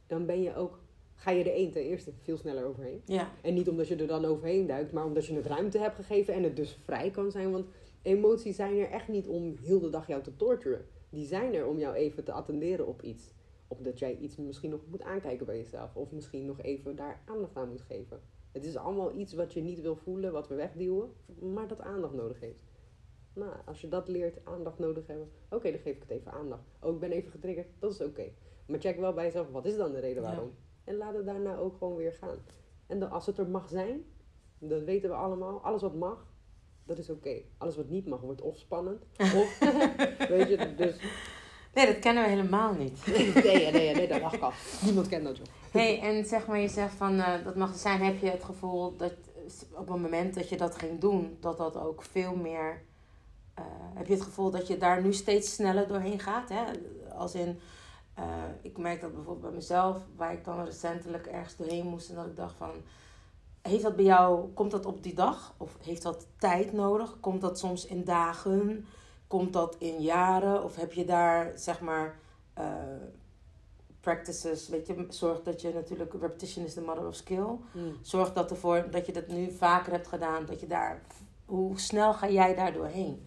dan ben je ook, ga je er één ten eerste veel sneller overheen. ja. En niet omdat je er dan overheen duikt, maar omdat je het ruimte hebt gegeven en het dus vrij kan zijn. Want emoties zijn er echt niet om heel de dag jou te torturen. Die zijn er om jou even te attenderen op iets. Of dat jij iets misschien nog moet aankijken bij jezelf. Of misschien nog even daar aandacht aan moet geven. Het is allemaal iets wat je niet wil voelen, wat we wegduwen, maar dat aandacht nodig heeft. Nou, als je dat leert, aandacht nodig hebben. Oké, dan geef ik het even aandacht. Oh, ik ben even getriggerd, dat is oké. Maar check wel bij jezelf, wat is dan de reden Ja. waarom? En laat het daarna ook gewoon weer gaan. En dan, als het er mag zijn, dat weten we allemaal. Alles wat mag, dat is oké. Alles wat niet mag, wordt of spannend. Of, weet je, dus... Nee, dat kennen we helemaal niet. Nee, nee, nee, dat mag al. Niemand kent dat, joh. hey, en zeg maar, je zegt van, eh, dat mag zijn, heb je het gevoel dat op het moment dat je dat ging doen, dat dat ook veel meer... eh, heb je het gevoel dat je daar nu steeds sneller doorheen gaat? Hè? Als in, eh, ik merk dat bijvoorbeeld bij mezelf, waar ik dan recentelijk ergens doorheen moest en dat ik dacht van... Heeft dat bij jou, komt dat op die dag? Of heeft dat tijd nodig? Komt dat soms in dagen? Komt dat in jaren? Of heb je daar, zeg maar, eh, practices, weet je, zorg dat je natuurlijk, repetition is the mother of skill. Zorg dat ervoor dat je dat nu vaker hebt gedaan, dat je daar, hoe snel ga jij daar doorheen?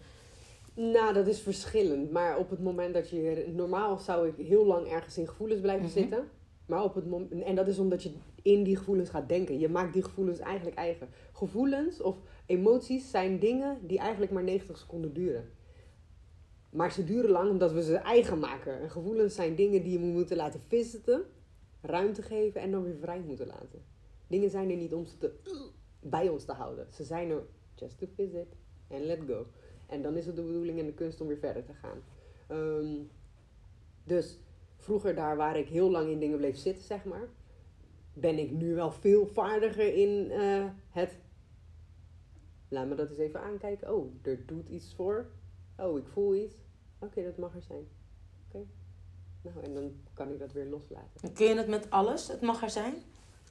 Nou, dat is verschillend. Maar op het moment dat je... Normaal zou ik heel lang ergens in gevoelens blijven Mhm. zitten. Maar op het moment... En dat is omdat je in die gevoelens gaat denken. Je maakt die gevoelens eigenlijk eigen. Gevoelens of emoties zijn dingen die eigenlijk maar 90 seconden duren. Maar ze duren lang omdat we ze eigen maken. En gevoelens zijn dingen die we moeten laten visiten. Ruimte geven en dan weer vrij moeten laten. Dingen zijn er niet om ze te, bij ons te houden. Ze zijn er just to visit and let go. En dan is het de bedoeling en de kunst om weer verder te gaan. Ehm, dus vroeger daar waar ik heel lang in dingen bleef zitten, zeg maar, ben ik nu wel veel vaardiger in eh, het. Laat me dat eens even aankijken. Oh, er doet iets voor. Oh, ik voel iets. Oké, dat mag er zijn. Oké. Nou, en dan kan ik dat weer loslaten. Kun je het met alles? Het mag er zijn.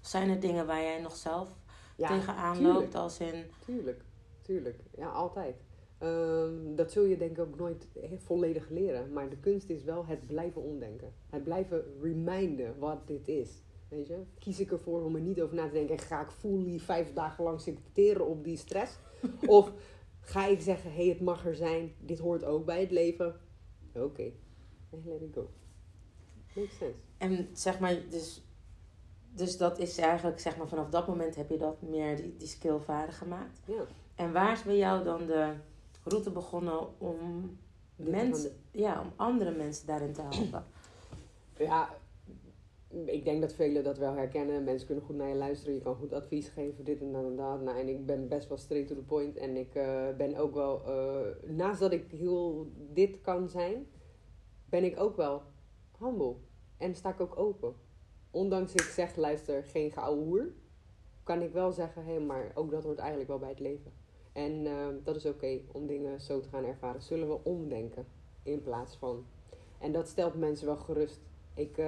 Zijn er dingen waar jij nog zelf Ja, tegenaan tuurlijk. loopt als in... Tuurlijk, tuurlijk. Ja, altijd. Ehm, dat zul je denk ik ook nooit volledig leren. Maar de kunst is wel het blijven omdenken. Het blijven reminden wat dit is. Weet je? Kies ik ervoor om er niet over na te denken. Ga ik fully vijf dagen lang zitten teren op die stress? of ga ik zeggen, hé, hey, het mag er zijn. Dit hoort ook bij het leven. Oké. Let it go. Makes sense. En zeg maar, dus, dus dat is eigenlijk, zeg maar, vanaf dat moment heb je dat meer die, die skill vaardig gemaakt. Ja. En waar is bij jou dan de route begonnen om mensen, ja, om andere mensen daarin te helpen? Ja, ik denk dat velen dat wel herkennen. Mensen kunnen goed naar je luisteren. Je kan goed advies geven, dit en dat en dat. Nou, en ik ben best wel straight to the point. En ik eh, ben ook wel... eh, naast dat ik heel dit kan zijn... ben ik ook wel humble. En sta ik ook open. Ondanks ik zeg, luister, geen gouden hoer... kan ik wel zeggen, hé, maar ook dat hoort eigenlijk wel bij het leven. En eh, dat is oké om dingen zo te gaan ervaren. Zullen we omdenken in plaats van... En dat stelt mensen wel gerust. Ik,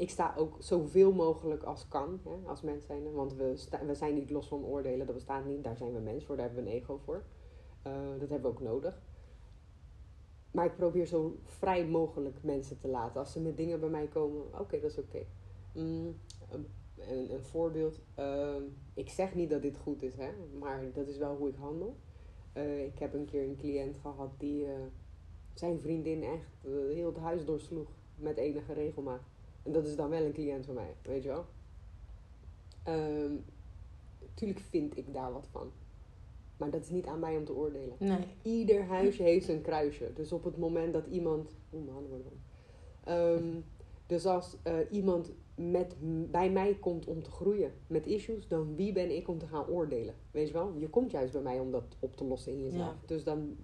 ik sta ook zoveel mogelijk als kan, hè, als mens zijn. Want we, sta- we zijn niet los van oordelen, dat bestaat niet. Daar zijn we mens voor, daar hebben we een ego voor. Eh, dat hebben we ook nodig. Maar ik probeer zo vrij mogelijk mensen te laten. Als ze met dingen bij mij komen, oké, dat is oké. Mm, een, een, voorbeeld. ehm, ik zeg niet dat dit goed is, hè, maar dat is wel hoe ik handel. Eh, ik heb een keer een cliënt gehad die eh, zijn vriendin echt heel het huis doorsloeg met enige regelmaat. En dat is dan wel een cliënt van mij, weet je wel. Ehm, tuurlijk vind ik daar wat van. Maar dat is niet aan mij om te oordelen. Nee. Ieder huisje heeft zijn kruisje. Dus op het moment dat iemand. Oeh, mijn handen worden. Ehm, Dus als eh, iemand met, bij mij komt om te groeien met issues, dan wie ben ik om te gaan oordelen? Weet je wel? Je komt juist bij mij om dat op te lossen in jezelf. Ja. Dus dan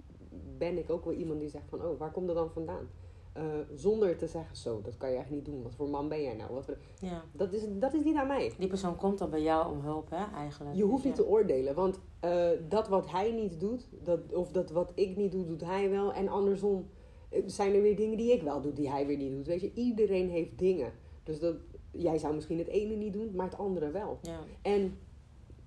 ben ik ook wel iemand die zegt van, oh, waar komt dat dan vandaan? Eh, zonder te zeggen, zo, dat kan je echt niet doen. Wat voor man ben jij nou? Wat voor- Ja. dat, is, dat is niet aan mij. Die persoon komt dan bij jou om hulp, hè, eigenlijk. Je hoeft niet ja. te oordelen, want eh, dat wat hij niet doet, dat, of dat wat ik niet doe, doet hij wel. En andersom eh, zijn er weer dingen die ik wel doe, die hij weer niet doet. Weet je, iedereen heeft dingen. Dus dat, jij zou misschien het ene niet doen, maar het andere wel. Ja. En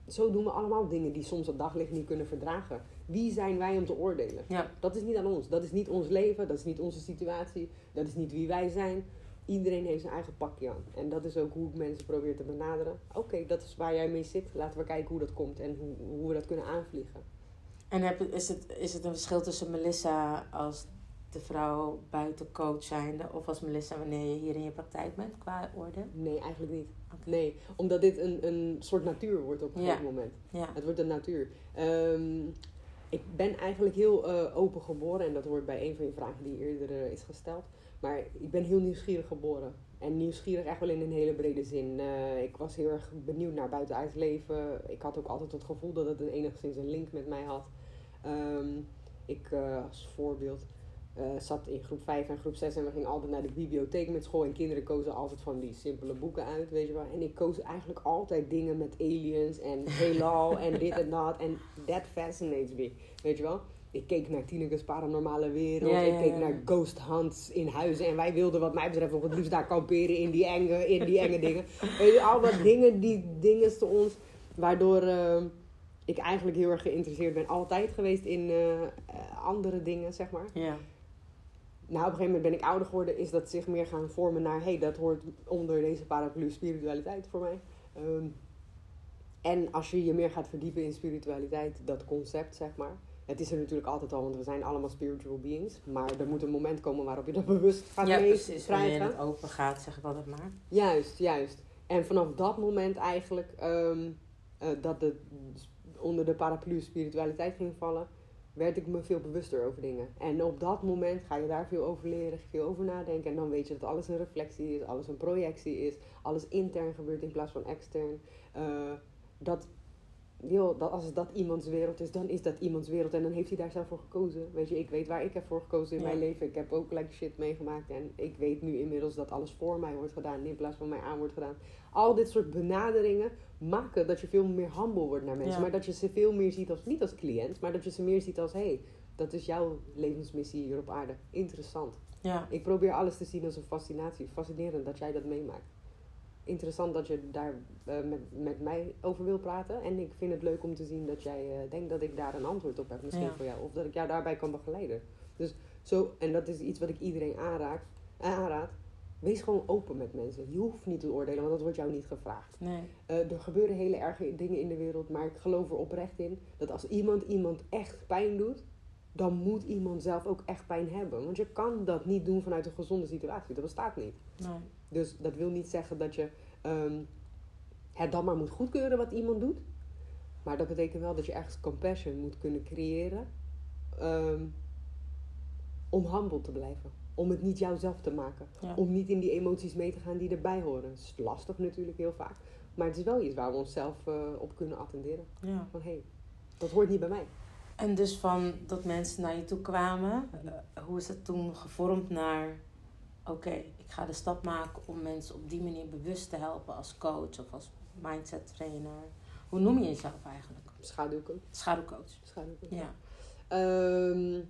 zo doen we allemaal dingen die soms het daglicht niet kunnen verdragen. Wie zijn wij om te oordelen? Ja. Dat is niet aan ons. Dat is niet ons leven. Dat is niet onze situatie. Dat is niet wie wij zijn. Iedereen heeft zijn eigen pakje aan. En dat is ook hoe ik mensen probeer te benaderen. Oké, dat is waar jij mee zit. Laten we kijken hoe dat komt en hoe, hoe we dat kunnen aanvliegen. En heb, is, het, is het een verschil tussen Melissa als de vrouw buiten coach zijnde... of als Melissa wanneer je hier in je praktijk bent, qua orde? Nee, eigenlijk niet. Nee, omdat dit een, een soort natuur wordt op een Ja. gegeven moment. Ja. Het wordt een natuur. Ehm, ik ben eigenlijk heel eh, open geboren. En dat hoort bij een van je vragen die eerder eh, is gesteld. Maar ik ben heel nieuwsgierig geboren. En nieuwsgierig echt wel in een hele brede zin. Eh, ik was heel erg benieuwd naar buitenaards leven. Ik had ook altijd het gevoel dat het enigszins een link met mij had. Ehm, ik, als voorbeeld, eh, zat in groep 5 en groep 6 en we gingen altijd naar de bibliotheek met school. En kinderen kozen altijd van die simpele boeken uit, weet je wel. En ik koos eigenlijk altijd dingen met aliens en heelal en dit en dat. En that fascinates me, weet je wel. Ik keek naar Tineke's Paranormale Wereld. Ja, ja, ik keek naar Ghost Hunts in huizen. En wij wilden wat mij betreft nog het liefst daar kamperen in die enge, in die enge dingen. Weet je, al wat dingen, die dingen te ons. Waardoor eh, ik eigenlijk heel erg geïnteresseerd ben. Altijd geweest in eh, andere dingen, zeg maar. Ja. Nou, op een gegeven moment ben ik ouder geworden, is dat zich meer gaan vormen naar, hé, hey, dat hoort onder deze paraplu spiritualiteit voor mij. Ehm, en als je je meer gaat verdiepen in spiritualiteit, dat concept, zeg maar. Het is er natuurlijk altijd al, want we zijn allemaal spiritual beings. Maar er moet een moment komen waarop je dat bewust gaat ja, precies. Wanneer het open gaat, zeg ik altijd maar. Juist, juist. En vanaf dat moment eigenlijk, ehm, eh, dat het onder de paraplu spiritualiteit ging vallen, werd ik me veel bewuster over dingen. En op dat moment ga je daar veel over leren, veel over nadenken. En dan weet je dat alles een reflectie is, alles een projectie is, alles intern gebeurt in plaats van extern. Eh, dat, joh, dat als dat iemands wereld is, dan is dat iemands wereld. En dan heeft hij daar zelf voor gekozen. Weet je, ik weet waar ik heb voor gekozen in Ja. mijn leven. Ik heb ook like shit meegemaakt. En ik weet nu inmiddels dat alles voor mij wordt gedaan in plaats van mij aan wordt gedaan. Al dit soort benaderingen maken dat je veel meer humble wordt naar mensen. Ja. Maar dat je ze veel meer ziet als, niet als cliënt, maar dat je ze meer ziet als, hé, hey, dat is jouw levensmissie hier op aarde. Interessant. Ja. Ik probeer alles te zien als een fascinatie. Fascinerend dat jij dat meemaakt. Interessant dat je daar eh, met, met mij over wil praten. En ik vind het leuk om te zien dat jij eh, denkt dat ik daar een antwoord op heb. Misschien Ja. voor jou. Of dat ik jou daarbij kan begeleiden. Dus zo, en dat is iets wat ik iedereen aanraad. aanraad. Wees gewoon open met mensen. Je hoeft niet te oordelen, want dat wordt jou niet gevraagd. Nee. Eh, er gebeuren hele erge dingen in de wereld, maar ik geloof er oprecht in dat als iemand iemand echt pijn doet, dan moet iemand zelf ook echt pijn hebben. Want je kan dat niet doen vanuit een gezonde situatie. Dat bestaat niet. Nee. Dus dat wil niet zeggen dat je ehm, het dan maar moet goedkeuren wat iemand doet. Maar dat betekent wel dat je ergens compassion moet kunnen creëren. ehm, om humble te blijven. Om het niet jouzelf te maken. Ja. Om niet in die emoties mee te gaan die erbij horen. Het is lastig natuurlijk heel vaak. Maar het is wel iets waar we onszelf eh, op kunnen attenderen. Ja. Van hé, hey, dat hoort niet bij mij. En dus van dat mensen naar je toe kwamen, eh, hoe is het toen gevormd naar... Oké, ik ga de stap maken om mensen op die manier bewust te helpen als coach of als mindset trainer. Hoe noem je jezelf eigenlijk? Schaduwken. Schaduwcoach. Schaduwken. Ja. Ehm,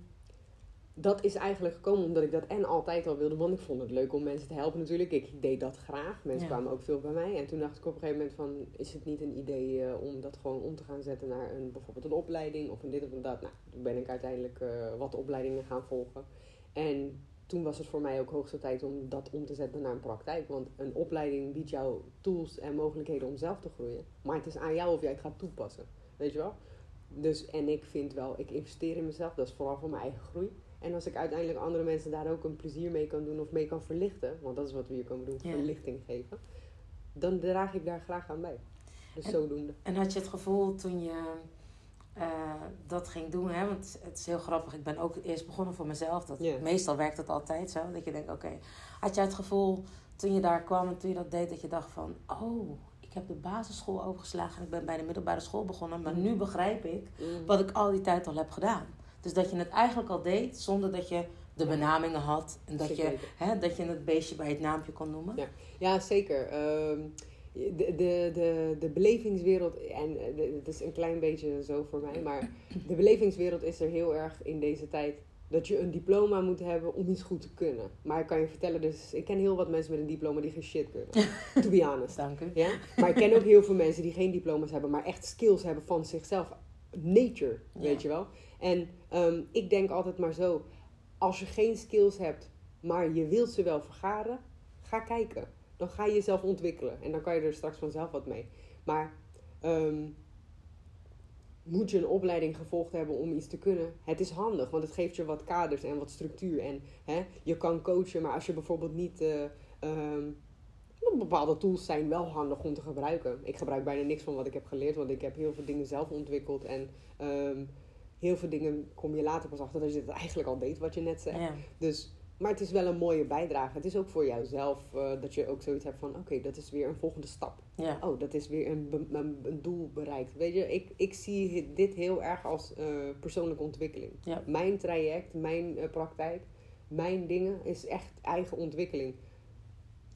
dat is eigenlijk gekomen omdat ik dat en altijd al wilde. Want ik vond het leuk om mensen te helpen natuurlijk. Ik deed dat graag. Mensen Ja. kwamen ook veel bij mij. En toen dacht ik op een gegeven moment van... Is het niet een idee eh, om dat gewoon om te gaan zetten naar een, bijvoorbeeld een opleiding of een dit of een dat. Nou, toen ben ik uiteindelijk eh, wat opleidingen gaan volgen. En toen was het voor mij ook hoogste tijd om dat om te zetten naar een praktijk. Want een opleiding biedt jou tools en mogelijkheden om zelf te groeien. Maar het is aan jou of jij het gaat toepassen. Weet je wel? Dus, en ik vind wel, ik investeer in mezelf. Dat is vooral voor mijn eigen groei. En als ik uiteindelijk andere mensen daar ook een plezier mee kan doen of mee kan verlichten, want dat is wat we hier komen doen, Ja. verlichting geven, dan draag ik daar graag aan bij. Dus En- zodoende. En had je het gevoel toen je eh, dat ging doen. Hè? Want het is heel grappig. Ik ben ook eerst begonnen voor mezelf. Dat. Meestal werkt het altijd zo. Dat je denkt, oké. Had jij het gevoel toen je daar kwam en toen je dat deed, dat je dacht van... Oh, ik heb de basisschool overgeslagen en ik ben bij de middelbare school begonnen. Maar nu begrijp ik Mhm. wat ik al die tijd al heb gedaan. Dus dat je het eigenlijk al deed zonder dat je de benamingen had. En dat Zeker je, hè, dat je het beestje bij het naampje kon noemen. Ja. Ja, zeker. Ehm, de, de, de, de belevingswereld, en eh, het is een klein beetje zo voor mij, maar de belevingswereld is er heel erg in deze tijd dat je een diploma moet hebben om iets goed te kunnen. Maar ik kan je vertellen, dus ik ken heel wat mensen met een diploma die geen shit kunnen. to be honest. Dank u. Ja? Maar ik ken ook heel veel mensen die geen diploma's hebben, maar echt skills hebben van zichzelf. Nature, Ja. weet je wel. En ehm, ik denk altijd maar zo, als je geen skills hebt, maar je wilt ze wel vergaren, ga kijken. Dan ga je jezelf ontwikkelen en dan kan je er straks vanzelf wat mee. Maar ehm, moet je een opleiding gevolgd hebben om iets te kunnen? Het is handig, want het geeft je wat kaders en wat structuur. En hè, je kan coachen, maar als je bijvoorbeeld niet... eh, ehm, bepaalde tools zijn wel handig om te gebruiken. Ik gebruik bijna niks van wat ik heb geleerd, want ik heb heel veel dingen zelf ontwikkeld. En ehm, heel veel dingen kom je later pas achter dat je het eigenlijk al deed, wat je net zei. Ja. Dus, maar het is wel een mooie bijdrage. Het is ook voor jouzelf eh, dat je ook zoiets hebt van: oké, dat is weer een volgende stap. Ja. Oh, dat is weer een, een, een doel bereikt. Weet je, ik, ik zie dit heel erg als eh, persoonlijke ontwikkeling. Ja. Mijn traject, mijn eh, praktijk, mijn dingen is echt eigen ontwikkeling.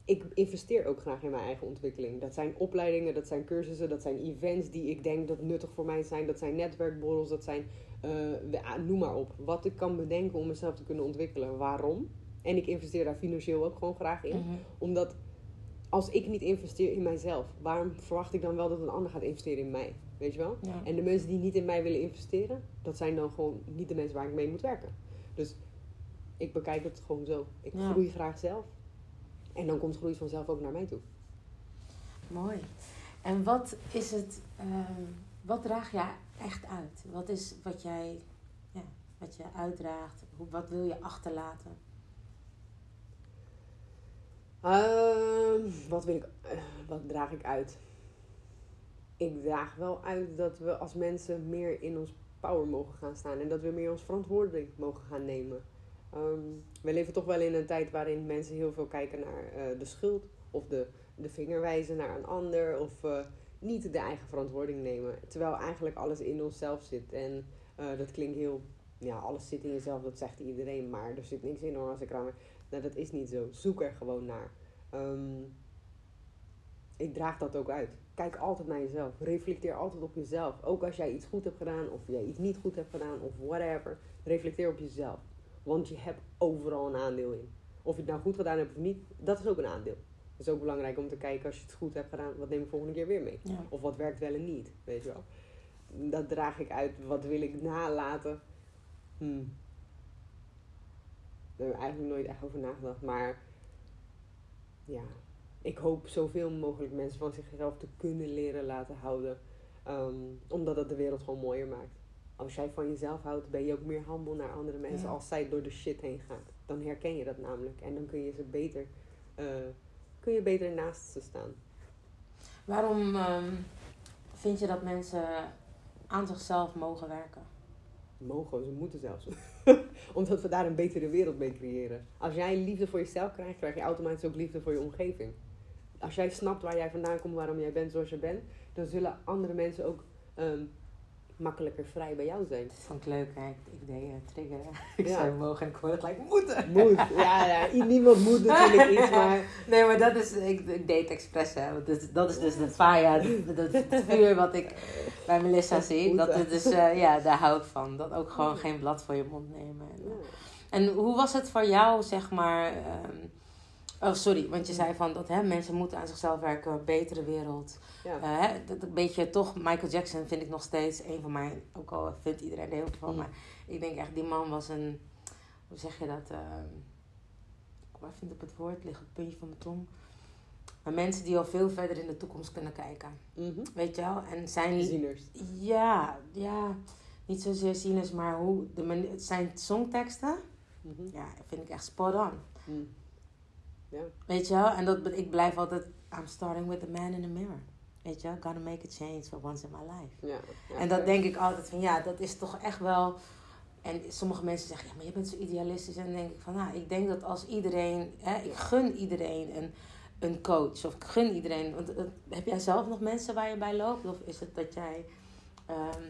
Ik investeer ook graag in mijn eigen ontwikkeling. Dat zijn opleidingen, dat zijn cursussen, dat zijn events die ik denk dat nuttig voor mij zijn. Dat zijn netwerkborrels, dat zijn, eh, ah, noem maar op. Wat ik kan bedenken om mezelf te kunnen ontwikkelen. Waarom? En ik investeer daar financieel ook gewoon graag in. Mhm. Omdat als ik niet investeer in mijzelf, waarom verwacht ik dan wel dat een ander gaat investeren in mij? Weet je wel? Ja. En de mensen die niet in mij willen investeren, dat zijn dan gewoon niet de mensen waar ik mee moet werken. Dus ik bekijk het gewoon zo. Ik Ja. groei graag zelf. En dan komt groei vanzelf ook naar mij toe. Mooi. En wat is het, ehm, wat draag jij echt uit? Wat is wat jij, ja, wat je uitdraagt? Hoe, wat wil je achterlaten? Ehm, wat wil ik, eh, wat draag ik uit? Ik draag wel uit dat we als mensen meer in ons power mogen gaan staan en dat we meer ons verantwoording mogen gaan nemen. Ehm, we leven toch wel in een tijd waarin mensen heel veel kijken naar eh, de schuld of de, de vinger wijzen naar een ander of eh, niet de eigen verantwoording nemen. Terwijl eigenlijk alles in onszelf zit. En eh, dat klinkt heel, ja, alles zit in jezelf, dat zegt iedereen, maar er zit niks in hoor als ik raam. Nou, dat is niet zo. Zoek er gewoon naar. Ehm, ik draag dat ook uit. Kijk altijd naar jezelf. Reflecteer altijd op jezelf. Ook als jij iets goed hebt gedaan of jij iets niet goed hebt gedaan of whatever. Reflecteer op jezelf. Want je hebt overal een aandeel in. Of je het nou goed gedaan hebt of niet, dat is ook een aandeel. Het is ook belangrijk om te kijken als je het goed hebt gedaan, wat neem ik volgende keer weer mee? Ja. Of wat werkt wel en niet, weet je wel. Dat draag ik uit. Wat wil ik nalaten? Hmm. Daar heb ik eigenlijk nooit echt over nagedacht. Maar ja, ik hoop zoveel mogelijk mensen van zichzelf te kunnen leren laten houden. Ehm, omdat dat de wereld gewoon mooier maakt. Als jij van jezelf houdt, ben je ook meer humble naar andere mensen. Ja. Als zij door de shit heen gaat. Dan herken je dat namelijk. En dan kun je ze beter, eh, kun je beter naast ze staan. Waarom ehm, vind je dat mensen aan zichzelf mogen werken? Mogen, ze moeten zelfs. Omdat we daar een betere wereld mee creëren. Als jij liefde voor jezelf krijgt, krijg je automatisch ook liefde voor je omgeving. Als jij snapt waar jij vandaan komt, waarom jij bent zoals je bent, dan zullen andere mensen ook ehm, makkelijker vrij bij jou zijn. Dat vond ik leuk, hè? Ik, ik deed uh, triggeren. Ik Ja. zei mogen en ik hoorde gelijk moeten. Moet, ja, ja, niemand moet natuurlijk iets, maar Nee, maar dat is, ik, ik deed het expres, hè. Want dat, is- dat is dus fire, dat, dat, het vuur wat ik bij Melissa zie. Dat het dus, eh, ja, daar hou ik van. Dat ook gewoon geen blad voor je mond nemen. En, ja. en hoe was het voor jou, zeg maar... ehm, oh, sorry, want je zei van dat hè, mensen moeten aan zichzelf werken, een betere wereld. ja. Eh, hè, dat een beetje toch, Michael Jackson vind ik nog steeds een van mijn, ook al vindt iedereen er heel veel van, Mm. maar ik denk echt, die man was een, hoe zeg je dat? ehm waar vind ik het woord? Ligt het puntje van mijn tong. Maar mensen die al veel verder in de toekomst kunnen kijken. Mhm. Weet je wel? En zijn. Zieners. Ja, ja. Niet zozeer zieners, maar hoe. De zijn songteksten. Mhm. Ja, vind ik echt spot on. Mm. Ja, Weet je wel? En dat, ik blijf altijd. I'm starting with the man in the mirror. weet je, gotta make a change for once in my life. Ja, ja. En dat denk ik altijd van, ja, dat is toch echt wel... En sommige mensen zeggen, ja, maar je bent zo idealistisch. En dan denk ik van, nou, ik denk dat als iedereen... Hè, ik gun iedereen een, een coach. Of ik gun iedereen... Want, eh, heb jij zelf nog mensen waar je bij loopt? Of is het dat jij... ehm,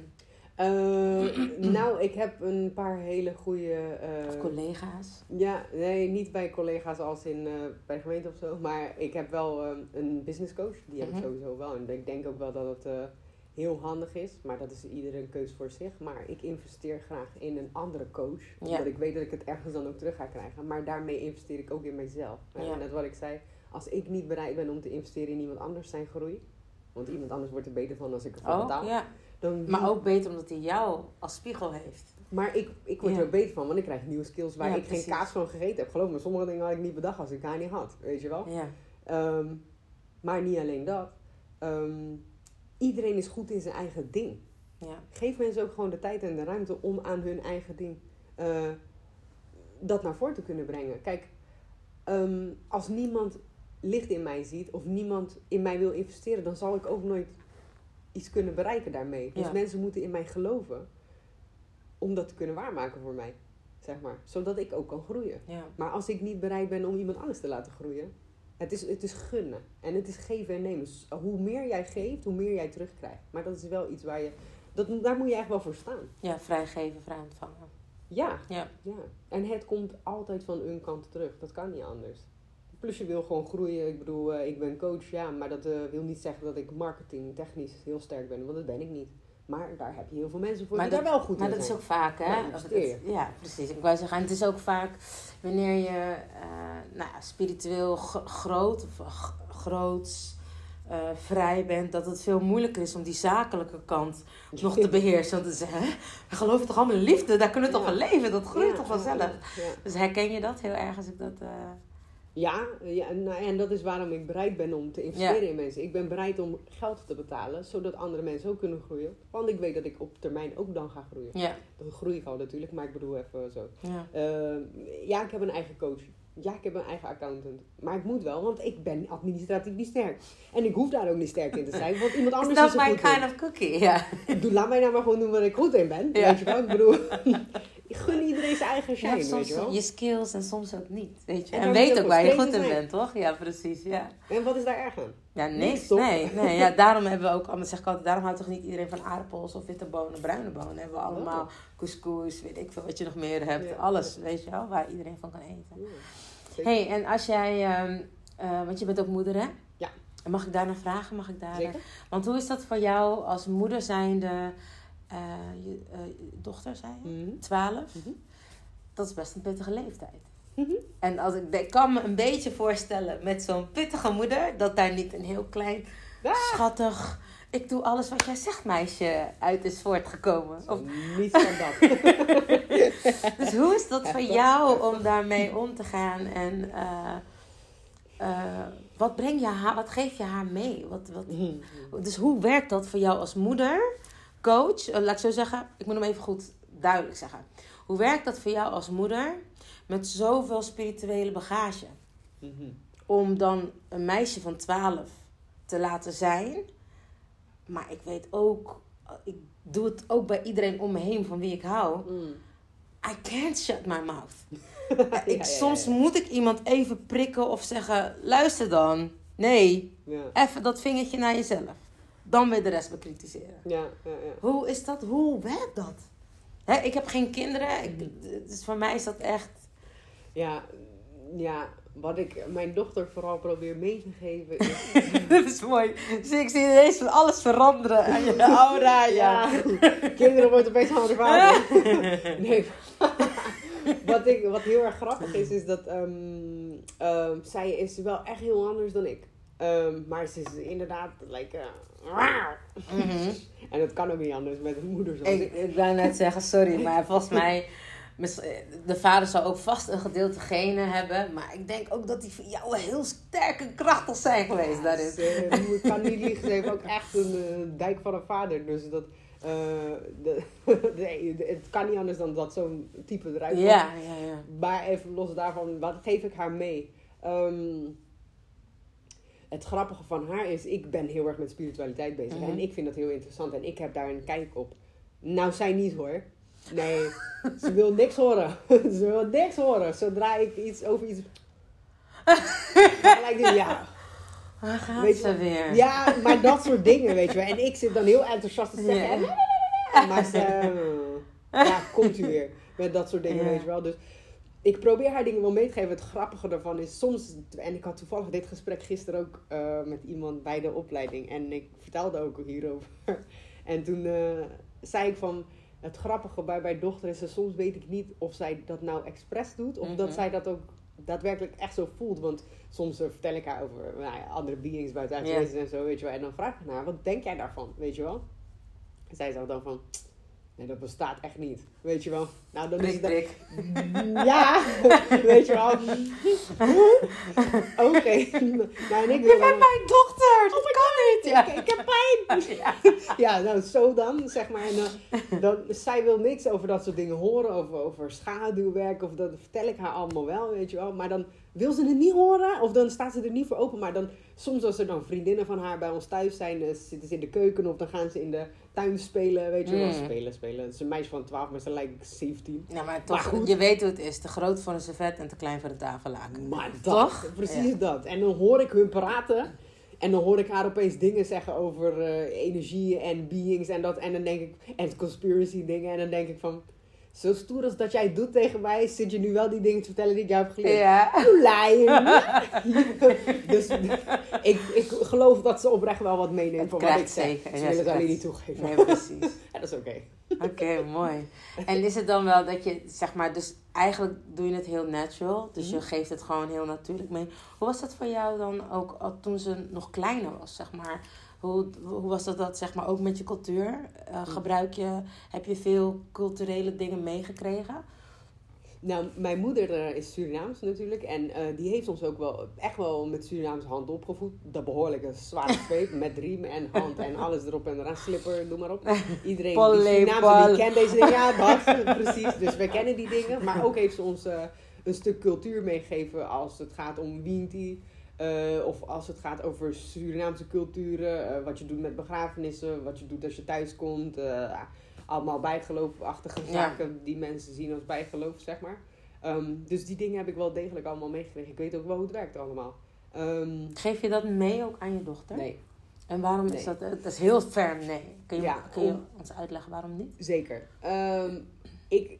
Eh, nou, ik heb een paar hele goede... eh, collega's? Ja, nee, niet bij collega's als in eh, bij de gemeente of zo. Maar ik heb wel een business coach. Die heb Mhm. ik sowieso wel. En ik denk ook wel dat het heel handig is. Maar dat is ieder een keus voor zich. Maar ik investeer graag in een andere coach. Ja. Omdat ik weet dat ik het ergens dan ook terug ga krijgen. Maar daarmee investeer ik ook in mezelf. Ja. Net wat ik zei. Als ik niet bereid ben om te investeren in iemand anders zijn groei. Want iemand anders wordt er beter van als ik ervoor Oh, betaal. ja. Dan Maar ook beter omdat hij jou als spiegel heeft. maar ik, ik word Ja. er ook beter van, want ik krijg nieuwe skills waar Ja, ik precies. geen kaas van gegeten heb. Geloof me, sommige dingen had ik niet bedacht als ik haar niet had. Weet je wel? Ja. Ehm, maar niet alleen dat. Ehm, iedereen is goed in zijn eigen ding. Ja. Geef mensen ook gewoon de tijd en de ruimte om aan hun eigen ding eh, dat naar voren te kunnen brengen. Kijk, ehm, als niemand licht in mij ziet of niemand in mij wil investeren, dan zal ik ook nooit iets kunnen bereiken daarmee. Dus Ja. mensen moeten in mij geloven om dat te kunnen waarmaken voor mij, zeg maar. Zodat ik ook kan groeien. Ja. Maar als ik niet bereid ben om iemand anders te laten groeien, het is, het is gunnen. En het is geven en nemen. Dus hoe meer jij geeft, hoe meer jij terugkrijgt. Maar dat is wel iets waar je, dat, daar moet je echt wel voor staan. ja, vrijgeven, vrij ontvangen. Ja, Ja. ja. En het komt altijd van een kant terug. Dat kan niet anders. Plus je wil gewoon groeien. Ik bedoel, eh, ik ben coach, ja. Maar dat eh, wil niet zeggen dat ik marketing technisch heel sterk ben. Want dat ben ik niet. Maar daar heb je heel veel mensen voor Maar die dat- daar wel goed Maar in dat is ook vaak, hè? Het- je. ja, precies. Ik wou zeggen, en het is ook vaak wanneer je eh, nou, spiritueel groot of groots vrij bent, dat het veel moeilijker is om die zakelijke kant nog te beheersen. Want dan zeggen, we geloven toch allemaal in liefde, daar kunnen we toch van leven, dat groeit Ja, toch vanzelf. Ja. Dus herken je dat heel erg als ik dat... Ja, ja nou, en dat is waarom ik bereid ben om te investeren Ja. in mensen. Ik ben bereid om geld te betalen, zodat andere mensen ook kunnen groeien. Want ik weet dat ik op termijn ook dan ga groeien. ja, Dan groei ik al natuurlijk, maar ik bedoel even zo. ja. Eh, ja, ik heb een eigen coach. Ja, ik heb een eigen accountant. Maar ik moet wel, want ik ben administratief niet sterk. En ik hoef daar ook niet sterk in te zijn, want iemand Is anders dat is er my goed kind in. of cookie? Ja. Doe, laat mij nou maar gewoon doen waar ik goed in ben. Ja. Weet je wel? Ik bedoel, gun iedereen zijn eigen shine, weet je wel? je skills en soms ook niet, weet je. En En, weet ook waar je goed in bent, toch? Ja, precies, ja. En wat is daar erg aan? Ja, Niks? Nee, nee. Ja, daarom hebben we ook, allemaal zeg ik altijd, daarom houdt toch niet iedereen van aardappels of witte bonen, bruine bonen. Hebben we allemaal couscous, weet ik veel wat je nog meer hebt. Ja. Alles, weet je wel, waar iedereen van kan eten. Hey, en als jij, ehm, eh, want je bent ook moeder, hè? Ja. Mag ik daar naar vragen? Mag ik daar... Zeker. Want hoe is dat voor jou als moeder zijnde, eh je eh, dochter, zei je? Mhm. 12? Mhm. Dat is best een pittige leeftijd. Mhm. En als ik, ik kan me een beetje voorstellen met zo'n pittige moeder, dat daar niet een heel klein, Ah. schattig, ik doe alles wat jij zegt, meisje, uit is voortgekomen. Of, Niet van dat. dus hoe is dat voor jou om daarmee om te gaan? En eh, wat breng je haar, wat geef je haar mee? Wat, wat, dus hoe werkt dat voor jou als moeder, coach? Eh, laat ik zo zeggen, ik moet hem even goed duidelijk zeggen. Hoe werkt dat voor jou als moeder met zoveel spirituele bagage? Mhm. Om dan een meisje van 12 te laten zijn. Maar ik weet ook, eh, ik doe het ook bij iedereen om me heen van wie ik hou. Mhm. I can't shut my mouth. Ja, ik, ja, soms ja. moet ik iemand even prikken of zeggen: luister dan. Nee, Ja, even dat vingertje naar jezelf. Dan weer de rest bekritiseren. ja, ja. ja. Hoe is dat? Hoe werkt dat? Hè, ik heb geen kinderen. Ik, dus voor mij is dat echt. Ja, ja, wat ik mijn dochter vooral probeer mee te geven is... dat is mooi. Zie, ik zie ineens van alles veranderen aan je aura. Ja. kinderen worden opeens andere vader. nee. wat, ik, wat heel erg grappig is, is dat ehm, ehm, zij is wel echt heel anders dan ik. Ehm, maar ze is inderdaad, like... Mhm. en dat kan ook niet anders met een moeder zoals ik, ik. wou net zeggen, sorry, maar volgens mij. De vader zou ook vast een gedeelte genen hebben. Maar ik denk ook dat die voor jou heel sterk en krachtig zijn geweest daarin. Ze ik kan niet liegen, ze heeft ook echt een eh, dijk van een vader. Dus dat... eh, de, nee, het kan niet anders dan dat zo'n type eruit komt. Ja, ja, ja. Maar even los daarvan, wat geef ik haar mee? Ehm, het grappige van haar is, ik ben heel erg met spiritualiteit bezig. Mhm. En ik vind dat heel interessant. En ik heb daar een kijk op. Nou, zij niet hoor. Nee, ze wil niks horen. ze wil niks horen. Zodra ik iets over iets... gelijk ja, Waar gaat Weet ze weer? ja, maar dat soort dingen, weet je wel. En ik zit dan heel enthousiast te zeggen. Ja. Maar ze... Ja, komt u weer. Met dat soort dingen, weet je wel. Dus ik probeer haar dingen wel mee te geven. Het grappige daarvan is soms... En ik had toevallig dit gesprek gisteren ook eh, met iemand bij de opleiding. En ik vertelde ook hierover. En toen eh, zei ik van... Het grappige bij mijn dochter is... Soms weet ik niet of zij dat nou expres doet. Of dat Mhm. zij dat ook daadwerkelijk echt zo voelt. Want soms eh, vertel ik haar over nou ja, andere beings buiten en zo, weet je wel. En dan vraag ik haar, wat denk jij daarvan, weet je wel? En zij zegt dan van, nee, dat bestaat echt niet, weet je wel. Nou, dan is het... Ja, weet je wel. Oké. Nou, ik wil dan- Mijn dochter, dat kan niet. Ja. ik, ik heb pijn. Ja. Nou, zo dan, zeg maar. En dan, dan, zij wil niks over dat soort dingen horen, over, over schaduwwerk, of dat vertel ik haar allemaal wel, weet je wel. Maar dan wil ze het niet horen, of dan staat ze er niet voor open. Maar dan, soms als er dan vriendinnen van haar bij ons thuis zijn, dan zitten ze in de keuken, of dan gaan ze in de tuin spelen, weet je wel. Mm. Spelen, spelen. Het is een meisje van 12, maar ze lijkt 17. Ja, maar toch, Maar goed. je weet hoe het is. Te groot voor een servet en te klein voor een tafellaken. Maar dat, Toch? precies dat. En dan hoor ik hun praten. En dan hoor ik haar opeens dingen zeggen over eh, energie en beings en dat. En dan denk ik, en conspiracy dingen. En dan denk ik van, zo stoer als dat jij doet tegen mij, zit je nu wel die dingen te vertellen die ik jou heb geleerd. Ja. Dus ik, ik geloof dat ze oprecht wel wat meeneemt van wat ik zeg. Ze willen het alleen niet toegeven. Nee, precies. Ja, dat is oké. Oké, mooi. En is het dan wel dat je, zeg maar, dus eigenlijk doe je het heel natural. Dus je geeft het gewoon heel natuurlijk mee. Hoe was dat voor jou dan ook al toen ze nog kleiner was, zeg maar? Hoe, hoe was dat, dat, zeg maar, ook met je cultuur? Eh, gebruik je, heb je veel culturele dingen meegekregen? Nou, mijn moeder is Surinaams natuurlijk. En eh, die heeft ons ook wel echt wel met Surinaamse hand opgevoed. Dat behoorlijke zware zweep met riem en hand en alles erop en eraan. Slipper, noem maar op. Iedereen die. Surinaamse die kent deze dingen. Ja, dat, precies. Dus wij kennen die dingen. Maar ook heeft ze ons eh, een stuk cultuur meegegeven als het gaat om Winti. Eh, of als het gaat over Surinaamse culturen. eh, wat je doet met begrafenissen. Wat je doet als je thuis komt. eh, allemaal bijgeloofachtige Ja. zaken die mensen zien als bijgeloof, zeg maar. Ehm, dus die dingen heb ik wel degelijk allemaal meegekregen. Ik weet ook wel hoe het werkt allemaal. Ehm, Geef je dat mee ook aan je dochter? nee, En waarom is dat? Het is heel ferm nee. Kun je, Ja, kun je om- ons uitleggen waarom niet? zeker. Ehm, ik,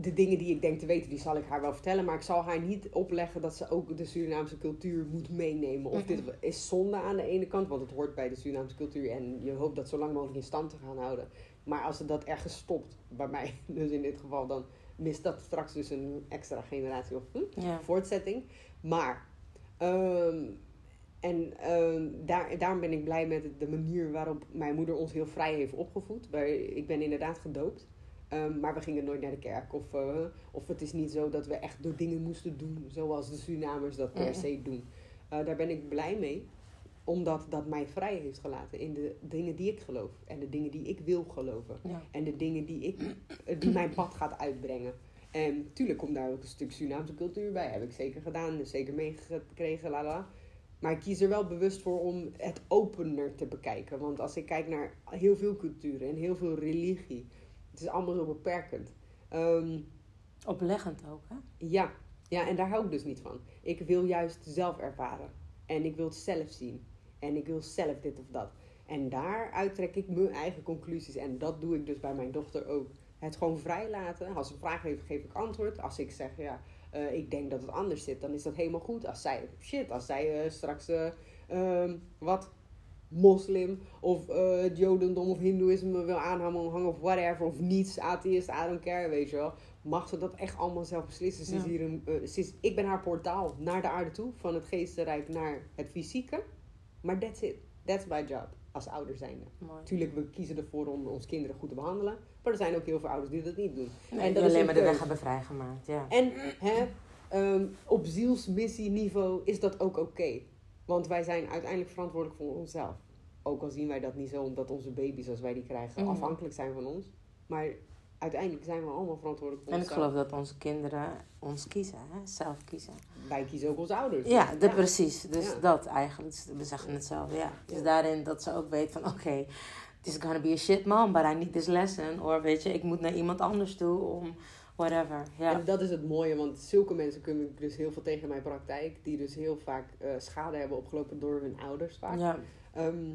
de dingen die ik denk te weten, die zal ik haar wel vertellen. Maar ik zal haar niet opleggen dat ze ook de Surinaamse cultuur moet meenemen. Of dit is zonde aan de ene kant, want het hoort bij de Surinaamse cultuur. En je hoopt dat zo lang mogelijk in stand te gaan houden. Maar als het dat ergens stopt, bij mij dus in dit geval, dan mist dat straks dus een extra generatie of hm, Ja. voortzetting. Maar, ehm, en ehm, daar, daarom ben ik blij met de manier waarop mijn moeder ons heel vrij heeft opgevoed. Ik ben inderdaad gedoopt. Ehm, maar we gingen nooit naar de kerk. Of, eh, of het is niet zo dat we echt door dingen moesten doen zoals de Surinamers dat per se doen. Eh, daar ben ik blij mee. Omdat dat mij vrij heeft gelaten in de dingen die ik geloof. En de dingen die ik wil geloven. Ja. En de dingen die, ik, eh, die mijn pad gaat uitbrengen. En tuurlijk komt daar ook een stuk Surinaamse cultuur bij. Heb ik zeker gedaan. Zeker meegekregen. La la. Maar ik kies er wel bewust voor om het opener te bekijken. Want als ik kijk naar heel veel culturen en heel veel religie. Het is allemaal zo beperkend. Ehm, Opleggend ook, hè? ja. ja, en daar hou ik dus niet van. Ik wil juist zelf ervaren. En ik wil het zelf zien. En ik wil zelf dit of dat. En daaruit trek ik mijn eigen conclusies. En dat doe ik dus bij mijn dochter ook. Het gewoon vrij laten. Als ze een vraag heeft, geef ik antwoord. Als ik zeg, ja, eh, ik denk dat het anders zit, dan is dat helemaal goed. Als zij, shit, als zij eh, straks, eh, ehm, wat, moslim of eh, het jodendom of hindoeïsme wil aanhangen hangen of whatever. Of niets, atheïst, I don't care, weet je wel. Mag ze dat echt allemaal zelf beslissen. Ze is hier een, eh, ze is, ik ben haar portaal naar de aarde toe. Van het geestenrijk naar het fysieke. Maar that's it. That's my job. Als ouder zijnde. Mooi. Tuurlijk, we kiezen ervoor om onze kinderen goed te behandelen. Maar er zijn ook heel veel ouders die dat niet doen. Nee, en dat alleen een maar de weg hebben vrijgemaakt, ja. En hè, ehm, op zielsmissieniveau is dat ook oké. Want wij zijn uiteindelijk verantwoordelijk voor onszelf. Ook al zien wij dat niet zo, omdat onze baby's, als wij die krijgen, Mhm. afhankelijk zijn van ons. Maar uiteindelijk zijn we allemaal verantwoordelijk voor En ik geloof dat onze kinderen ons kiezen, hè? zelf kiezen. Wij kiezen ook onze ouders. Ja, de, precies. Dus Ja. dat eigenlijk. We zeggen het zelf, ja. Dus Ja. daarin dat ze ook weet van, oké, this is gonna be a shit mom, but I need this lesson. Of weet je, ik moet naar iemand anders toe om whatever. Ja. En dat is het mooie, want zulke mensen kunnen ik dus heel veel tegen in mijn praktijk. Die dus heel vaak eh, schade hebben opgelopen door hun ouders vaak. Ja, Ehm,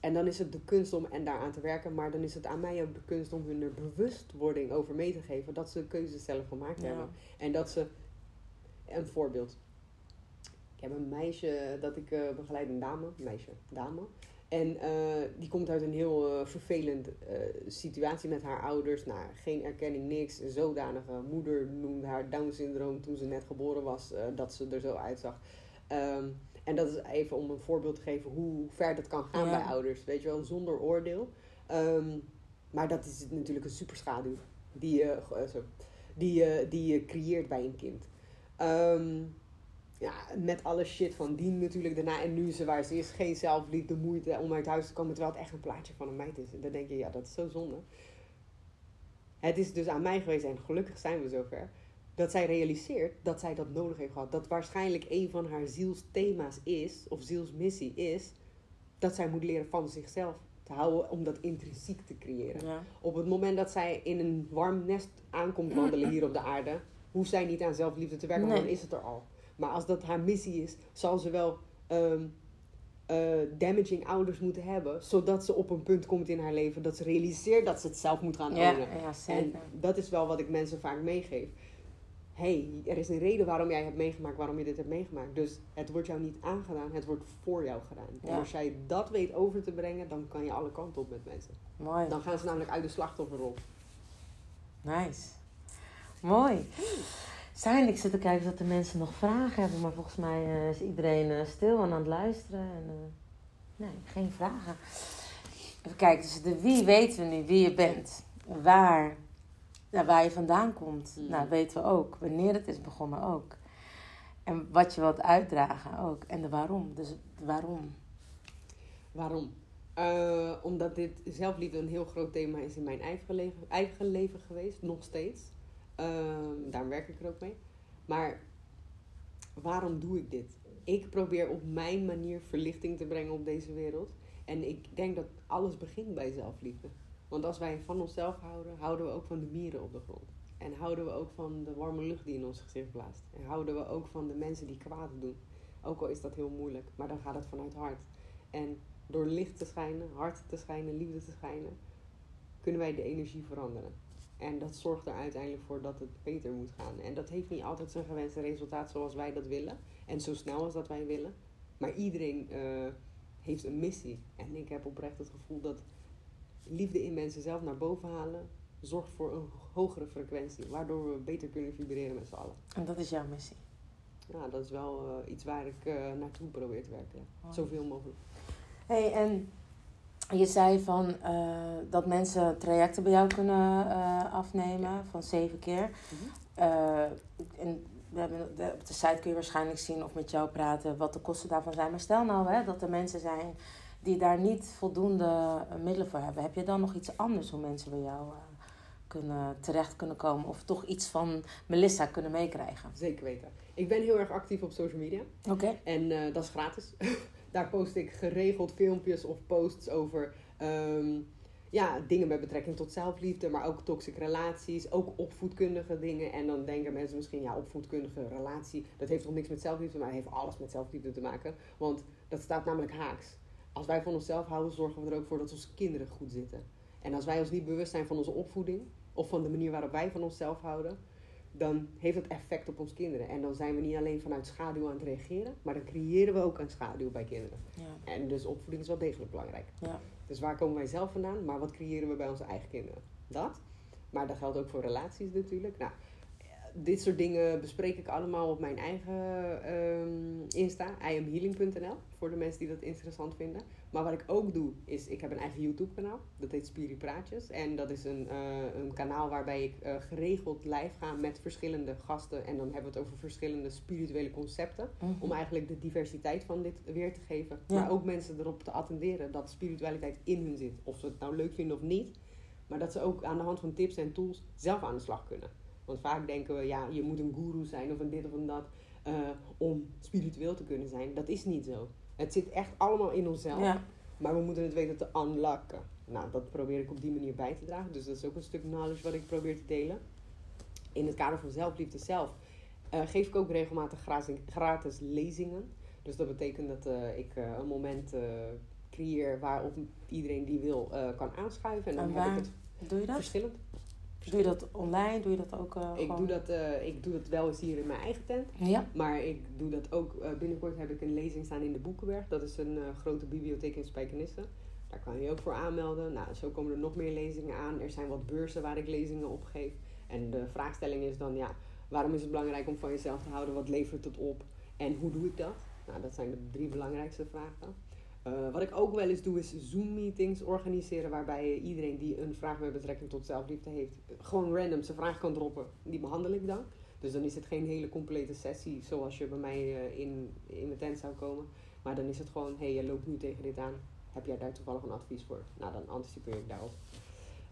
en dan is het de kunst om en daaraan te werken. Maar dan is het aan mij ook de kunst om hun er bewustwording over mee te geven. Dat ze keuzes zelf gemaakt Ja. hebben. En dat ze... Een voorbeeld. Ik heb een meisje dat ik eh, begeleid, een dame. Meisje, dame. En eh, die komt uit een heel eh, vervelend eh, situatie met haar ouders. Nou, geen erkenning, niks. Een zodanige moeder noemde haar Down-syndroom toen ze net geboren was. dat ze er zo uitzag. Ehm, en dat is even om een voorbeeld te geven hoe ver dat kan gaan Ja. bij ouders. Weet je wel, zonder oordeel. Ehm, maar dat is natuurlijk een superschaduw die die je, die je creëert bij een kind. Ehm, ja, met alle shit van dien natuurlijk daarna. En nu ze waar ze is. Geen zelfliefde, moeite om uit huis te komen. Terwijl het echt een plaatje van een meid is. En dan denk je, ja, dat is zo zonde. Het is dus aan mij geweest, en gelukkig zijn we zover, dat zij realiseert dat zij dat nodig heeft gehad. Dat waarschijnlijk een van haar zielsthema's is, of zielsmissie is, dat zij moet leren van zichzelf te houden om dat intrinsiek te creëren. ja. Op het moment dat zij in een warm nest aankomt wandelen hier op de aarde, hoeft zij niet aan zelfliefde te werken, want Nee. dan is het er al. Maar als dat haar missie is, zal ze wel ehm, eh, damaging ouders moeten hebben, zodat ze op een punt komt in haar leven dat ze realiseert dat ze het zelf moet gaan Ja, ownen. ja, En dat is wel wat ik mensen vaak meegeef. hey, er is een reden waarom jij hebt meegemaakt, waarom je dit hebt meegemaakt. Dus het wordt jou niet aangedaan, het wordt voor jou gedaan. En als jij dat weet over te brengen, dan kan je alle kanten op met mensen. Mooi. Dan gaan ze namelijk uit de slachtofferrol. Nice. Mooi. Zijn, ik zit te kijken of de mensen nog vragen hebben, maar volgens mij eh, is iedereen eh, stil en aan het luisteren. En, eh, nee, geen vragen. Even kijken, dus de wie weten we nu wie je bent. Waar, ja, waar je vandaan komt, Mhm. nou, weten we ook. Wanneer het is begonnen ook. En wat je wilt uitdragen ook. En de waarom. Dus de waarom. Waarom? Omdat dit zelfliefde een heel groot thema is in mijn eigen leven, eigen leven geweest, nog steeds. Ehm daar werk ik er ook mee. Maar waarom doe ik dit? Ik probeer op mijn manier verlichting te brengen op deze wereld. En ik denk dat alles begint bij zelfliefde. Want als wij van onszelf houden, houden we ook van de mieren op de grond. En houden we ook van de warme lucht die in ons gezicht blaast. En houden we ook van de mensen die kwaad doen. Ook al is dat heel moeilijk, maar dan gaat het vanuit hart. En door licht te schijnen, hart te schijnen, liefde te schijnen, kunnen wij de energie veranderen. En dat zorgt er uiteindelijk voor dat het beter moet gaan. En dat heeft niet altijd zijn gewenste resultaat zoals wij dat willen. En zo snel als dat wij willen. Maar iedereen eh, heeft een missie. En ik heb oprecht het gevoel dat liefde in mensen zelf naar boven halen zorgt voor een hogere frequentie. Waardoor we beter kunnen vibreren met z'n allen. En dat is jouw missie. Ja, dat is wel eh, iets waar ik eh, naartoe probeer te werken. Ja. Zoveel mogelijk. hey, en je zei van eh, dat mensen trajecten bij jou kunnen eh, afnemen van zeven keer. Eh, en we hebben, de- op de site kun je waarschijnlijk zien of met jou praten wat de kosten daarvan zijn. Maar stel nou hè, dat er mensen zijn die daar niet voldoende middelen voor hebben. Heb je dan nog iets anders hoe mensen bij jou kunnen, terecht kunnen komen? Of toch iets van Melissa kunnen meekrijgen? Zeker weten. Ik ben heel erg actief op social media. Oké. En dat is gratis. Daar post ik geregeld filmpjes of posts over ehm, ja, dingen met betrekking tot zelfliefde, maar ook toxic relaties, ook opvoedkundige dingen. En dan denken mensen misschien, ja, opvoedkundige relatie, dat heeft toch niks met zelfliefde, maar het heeft alles met zelfliefde te maken. Want dat staat namelijk haaks. Als wij van onszelf houden, zorgen we er ook voor dat onze kinderen goed zitten. En als wij ons niet bewust zijn van onze opvoeding, of van de manier waarop wij van onszelf houden, dan heeft het effect op onze kinderen. En dan zijn we niet alleen vanuit schaduw aan het reageren, maar dan creëren we ook een schaduw bij kinderen. Ja. En dus opvoeding is wel degelijk belangrijk. Ja. Dus waar komen wij zelf vandaan, maar wat creëren we bij onze eigen kinderen? Dat. Maar dat geldt ook voor relaties natuurlijk. Nou, dit soort dingen bespreek ik allemaal op mijn eigen ehm, Insta, iamhealing.nl, voor de mensen die dat interessant vinden. Maar wat ik ook doe, is ik heb een eigen YouTube kanaal. Dat heet Spiri Praatjes. En dat is een, eh, een kanaal waarbij ik eh, geregeld live ga met verschillende gasten. En dan hebben we het over verschillende spirituele concepten. Mhm. Om eigenlijk de diversiteit van dit weer te geven. Ja. Maar ook mensen erop te attenderen dat spiritualiteit in hun zit. Of ze het nou leuk vinden of niet. Maar dat ze ook aan de hand van tips en tools zelf aan de slag kunnen. Want vaak denken we, ja, je moet een guru zijn of een dit of een dat eh, om spiritueel te kunnen zijn. Dat is niet zo. Het zit echt allemaal in onszelf. Ja. Maar we moeten het weten te unlocken. Nou, dat probeer ik op die manier bij te dragen. Dus dat is ook een stuk knowledge wat ik probeer te delen. In het kader van zelfliefde zelf eh, geef ik ook regelmatig gratis, lezingen. Dus dat betekent dat eh, ik eh, een moment creëer waarop iedereen die wil kan aanschuiven. En dan En heb ik het Doe je dat? verschillend. Doe je dat online? Doe je dat ook eh, Ik doe, dat, eh, ik doe dat wel eens hier in mijn eigen tent. Ja. Maar ik doe dat ook. eh, binnenkort heb ik een lezing staan in de Boekenberg. Dat is een grote bibliotheek in Spijkenisse. Daar kan je ook voor aanmelden. Nou, zo komen er nog meer lezingen aan. Er zijn wat beurzen waar ik lezingen op geef. En de vraagstelling is dan, ja, waarom is het belangrijk om van jezelf te houden? Wat levert het op? En hoe doe ik dat? Nou, dat zijn de drie belangrijkste vragen. Eh, wat ik ook wel eens doe, is Zoom-meetings organiseren. Waarbij iedereen die een vraag met betrekking tot zelfliefde heeft, gewoon random zijn vraag kan droppen. Die behandel ik dan. Dus dan is het geen hele complete sessie zoals je bij mij eh, in, in mijn tent zou komen. Maar dan is het gewoon, hé, hey, je loopt nu tegen dit aan. Heb jij daar toevallig een advies voor? Nou, dan anticipeer ik daarop.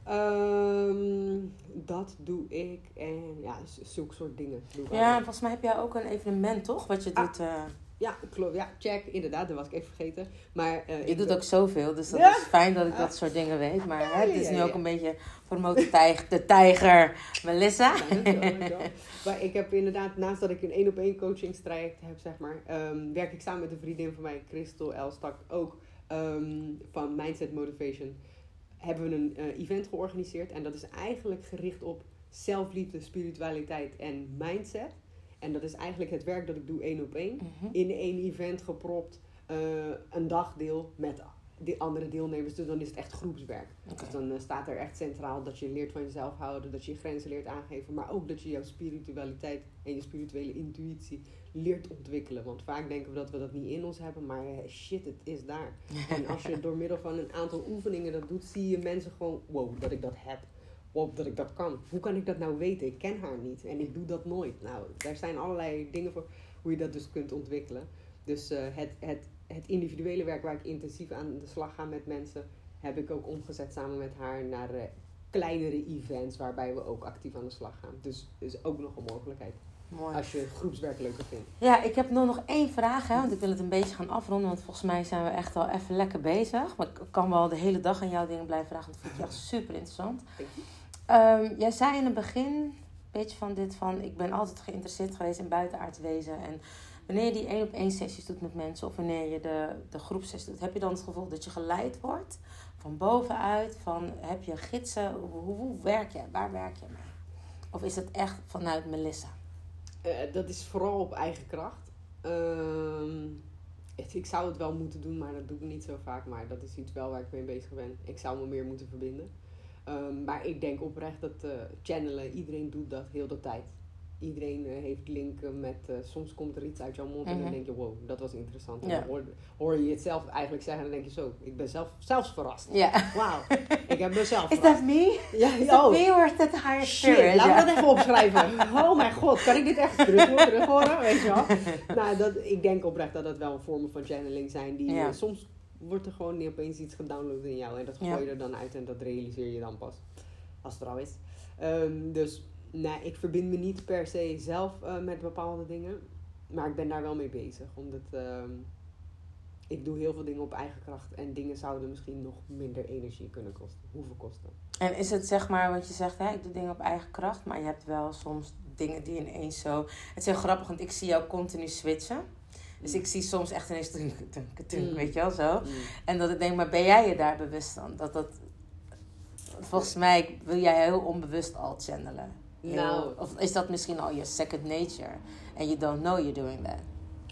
Ehm, dat doe ik. En ja, zulke soort dingen doe ik Ja, volgens mij heb jij ook een evenement, toch? Wat je Ah, doet. eh, Ja, klopt. Ja, check. Inderdaad, dat was ik even vergeten. Maar, eh, je doet ook zoveel, dus dat Ja. is fijn dat ik Ah. dat soort dingen weet. Maar Ja, hè, het is ja, nu ook een beetje promoten tijg, de tijger Melissa. Ja, dankjewel, dankjewel. Maar ik heb inderdaad, naast dat ik een één op één coachingstraject heb, zeg maar, ehm, werk ik samen met een vriendin van mij, Christel Elstak, ook ehm, van Mindset Motivation. Hebben we een eh, event georganiseerd en dat is eigenlijk gericht op zelfliefde, spiritualiteit en mindset. En dat is eigenlijk het werk dat ik doe één op één. Mhm. In één event gepropt, eh, een dagdeel met de andere deelnemers. Dus dan is het echt groepswerk. Dus dan eh, staat er echt centraal dat je leert van jezelf houden, dat je je grenzen leert aangeven, maar ook dat je jouw spiritualiteit en je spirituele intuïtie leert ontwikkelen. Want vaak denken we dat we dat niet in ons hebben, maar eh, shit, het is daar. En als je door middel van een aantal oefeningen dat doet, zie je mensen gewoon, wow, dat ik dat heb. Wow, dat ik dat kan. Hoe kan ik dat nou weten? Ik ken haar niet en ik doe dat nooit. Nou, daar zijn allerlei dingen voor hoe je dat dus kunt ontwikkelen. Dus eh, het, het, het individuele werk waar ik intensief aan de slag ga met mensen, heb ik ook omgezet samen met haar naar eh, kleinere events waarbij we ook actief aan de slag gaan. Dus is ook nog een mogelijkheid Mooi. als je groepswerk leuker vindt. Ja, ik heb nog nog één vraag, hè, want ik wil het een beetje gaan afronden. Want volgens mij zijn we echt al even lekker bezig. Maar ik kan wel de hele dag aan jou dingen blijven vragen. Dat vind ik echt super interessant. Dank je. Ehm, jij zei in het begin beetje van dit van... Ik ben altijd geïnteresseerd geweest in buitenaards wezen. En wanneer je die één op één sessies doet met mensen... Of wanneer je de, de doet... Heb je dan het gevoel dat je geleid wordt? Van bovenuit? Van, heb je gidsen? Hoe, werk je? Waar werk je mee? Of is het echt vanuit Melissa? Eh, dat is vooral op eigen kracht. Ehm, ik zou het wel moeten doen, maar dat doe ik niet zo vaak. Maar dat is iets wel waar ik mee bezig ben. Ik zou me meer moeten verbinden. Ehm, maar ik denk oprecht dat eh, channelen, iedereen doet dat heel de tijd. Iedereen eh, heeft linken met, eh, soms komt er iets uit jouw mond en Mhm. dan denk je, wow, dat was interessant. En Ja. dan hoor, hoor je het zelf eigenlijk zeggen en dan denk je zo, ik ben zelf, zelfs verrast. Ja. Wauw, ik heb mezelf Is dat me? Ja, Is oh. dat me or is dat higher Shit, spirit? we Ja. dat even opschrijven. Oh mijn god, kan ik dit echt terug, terug horen? Weet je wel? Nou, dat, ik denk oprecht dat dat wel vormen van channeling zijn. Die, Ja. soms wordt er gewoon niet opeens iets gedownload in jou. En dat gooi je er dan uit en dat realiseer je dan pas. Als het er al is. Ehm, dus nee, ik verbind me niet per se zelf eh, met bepaalde dingen. Maar ik ben daar wel mee bezig. Omdat ehm, ik doe heel veel dingen op eigen kracht. En dingen zouden misschien nog minder energie kunnen kosten. Hoeven kosten. En is het zeg maar, want je zegt, hè, ik doe dingen op eigen kracht, maar je hebt wel soms dingen die ineens zo. Het is heel grappig, want ik zie jou continu switchen. Dus ik zie soms echt ineens, tunk, tunk, tunk, Mm. weet je wel zo. Mm. En dat ik denk, maar ben jij je daar bewust van? Dat dat, volgens mij wil jij heel onbewust al channelen. Heel- Nou. Of is dat misschien al je second nature? En you don't know you're doing that.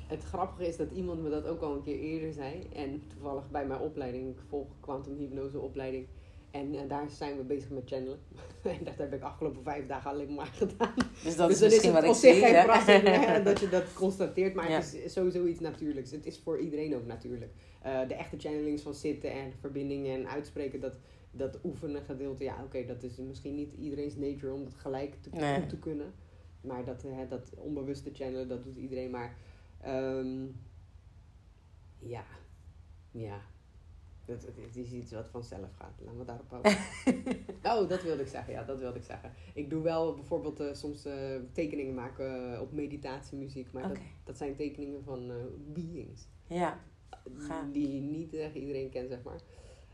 Het grappige is dat iemand me dat ook al een keer eerder zei. En toevallig bij mijn opleiding, ik volg quantum hypnose opleiding. En eh, daar zijn we bezig met channelen. en dat heb ik afgelopen vijf dagen alleen maar gedaan. Dus dat dus is misschien het wat ik zie. geen hè? verrassing hè, dat je dat constateert. Maar Ja. het is sowieso iets natuurlijks. Het is voor iedereen ook natuurlijk. Eh, de echte channelings van zitten en verbindingen en uitspreken, dat, dat oefenen gedeelte. Ja, oké, dat is misschien niet iedereen's nature om dat gelijk te, Nee. goed te kunnen. Maar dat, eh, dat onbewuste channelen, dat doet iedereen. Maar ehm, ja, ja. Dat, het is iets wat vanzelf gaat. Laten we daarop houden. oh, dat wilde ik zeggen. Ja, dat wilde ik zeggen. Ik doe wel bijvoorbeeld eh, soms eh, tekeningen maken eh, op meditatiemuziek. Maar dat, dat zijn tekeningen van beings. Ja. Die niet echt iedereen kent, zeg maar.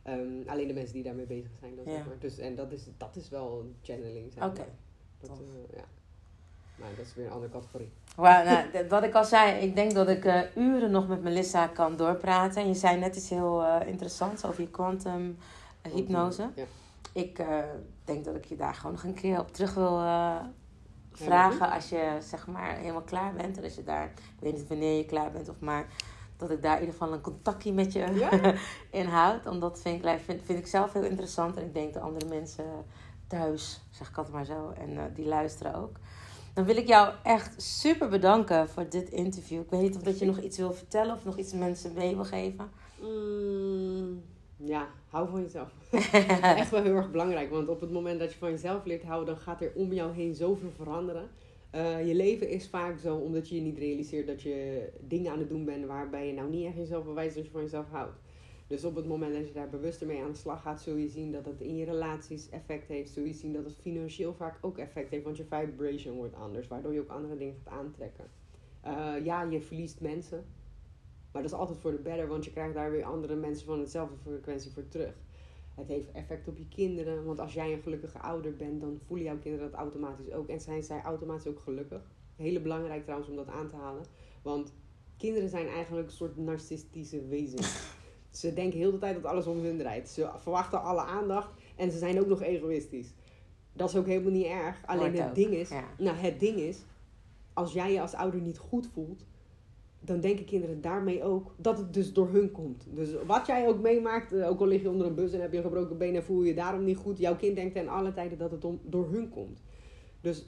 Ehm, alleen de mensen die daarmee bezig zijn. Dan, Ja. zeg maar. dus, en dat is, dat is wel channeling, zeg oké. maar. Dat, ja. Maar dat is weer een andere categorie. Maar, nou, wat ik al zei, ik denk dat ik eh, uren nog met Melissa kan doorpraten. En je zei net iets heel eh, interessants over je quantum eh, hypnose. Ja. Ik denk dat ik je daar gewoon nog een keer op terug wil vragen als je zeg maar helemaal klaar bent. En als je daar, ik weet niet wanneer je klaar bent of maar dat ik daar in ieder geval een contactje met je Ja. inhoud. Omdat vind ik, vind, vind ik zelf heel interessant. En ik denk de andere mensen thuis, zeg ik altijd maar zo, en die luisteren ook. Dan wil ik jou echt super bedanken voor dit interview. Ik weet niet of dat je nog iets wil vertellen of nog iets mensen mee wil geven. Mm, ja, hou van jezelf. Echt wel heel erg belangrijk. Want op het moment dat je van jezelf leert houden, dan gaat er om jou heen zoveel veranderen. Eh, je leven is vaak zo omdat je je niet realiseert dat je dingen aan het doen bent waarbij je nou niet echt jezelf bewijst dat je van jezelf houdt. Dus op het moment dat je daar bewuster mee aan de slag gaat, zul je zien dat het in je relaties effect heeft. Zul je zien dat het financieel vaak ook effect heeft, want je vibration wordt anders, waardoor je ook andere dingen gaat aantrekken. Eh, ja, je verliest mensen, maar dat is altijd voor de better, want je krijgt daar weer andere mensen van hetzelfde frequentie voor terug. Het heeft effect op je kinderen, want als jij een gelukkige ouder bent, dan voelen jouw kinderen dat automatisch ook. En zijn zij automatisch ook gelukkig. Hele belangrijk trouwens om dat aan te halen. Want kinderen zijn eigenlijk een soort narcistische wezens. Ze denken heel de tijd dat alles om hun draait. Ze verwachten alle aandacht en ze zijn ook nog egoïstisch. Dat is ook helemaal niet erg. Alleen het ding is, ja. nou het ding is, als jij je als ouder niet goed voelt, dan denken kinderen daarmee ook dat het dus door hun komt. Dus wat jij ook meemaakt, eh, ook al lig je onder een bus en heb je een gebroken been en voel je je daarom niet goed, jouw kind denkt ten alle tijden dat het om, door hun komt. Dus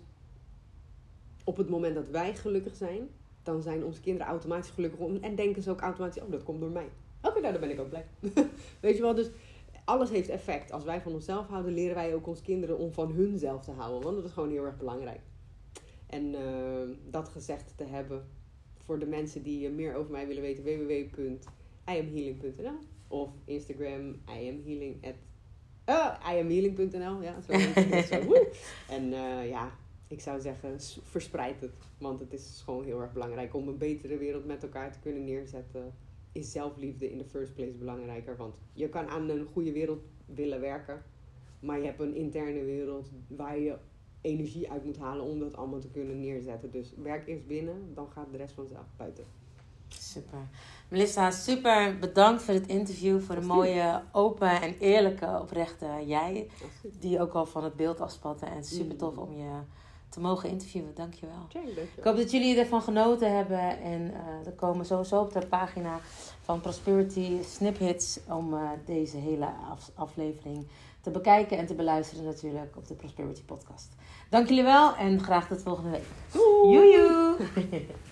op het moment dat wij gelukkig zijn, dan zijn onze kinderen automatisch gelukkig om, en denken ze ook automatisch, oh dat komt door mij. Oké, nou dan ben ik ook blij. Weet je wel, dus alles heeft effect. Als wij van onszelf houden, leren wij ook onze kinderen om van hunzelf te houden, want dat is gewoon heel erg belangrijk. En eh, dat gezegd te hebben voor de mensen die eh, meer over mij willen weten, www.iamhealing.nl of Instagram iamhealing uh, iamhealing.nl. Ja, zo, zo. En ja, ik zou zeggen, verspreid het. Want het is gewoon heel erg belangrijk om een betere wereld met elkaar te kunnen neerzetten. Is zelfliefde in the first place belangrijker. Want je kan aan een goede wereld willen werken. Maar je hebt een interne wereld waar je energie uit moet halen om dat allemaal te kunnen neerzetten. Dus werk eerst binnen, dan gaat de rest vanzelf buiten. Super. Melissa, super bedankt voor het interview. Voor de mooie, open en eerlijke, oprechte jij. Die ook al van het beeld afspatte. En super tof om je te mogen interviewen. Dankjewel. Check, Ik hoop dat jullie ervan genoten hebben. En eh er komen sowieso op de pagina van Prosperity snippets om eh, deze hele af- aflevering te bekijken en te beluisteren natuurlijk op de Prosperity podcast. Dank jullie wel en graag tot volgende week. Joejoe!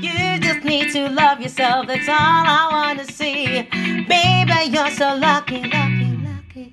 You just need to love yourself. That's all I wanna see. Baby, you're so lucky, lucky.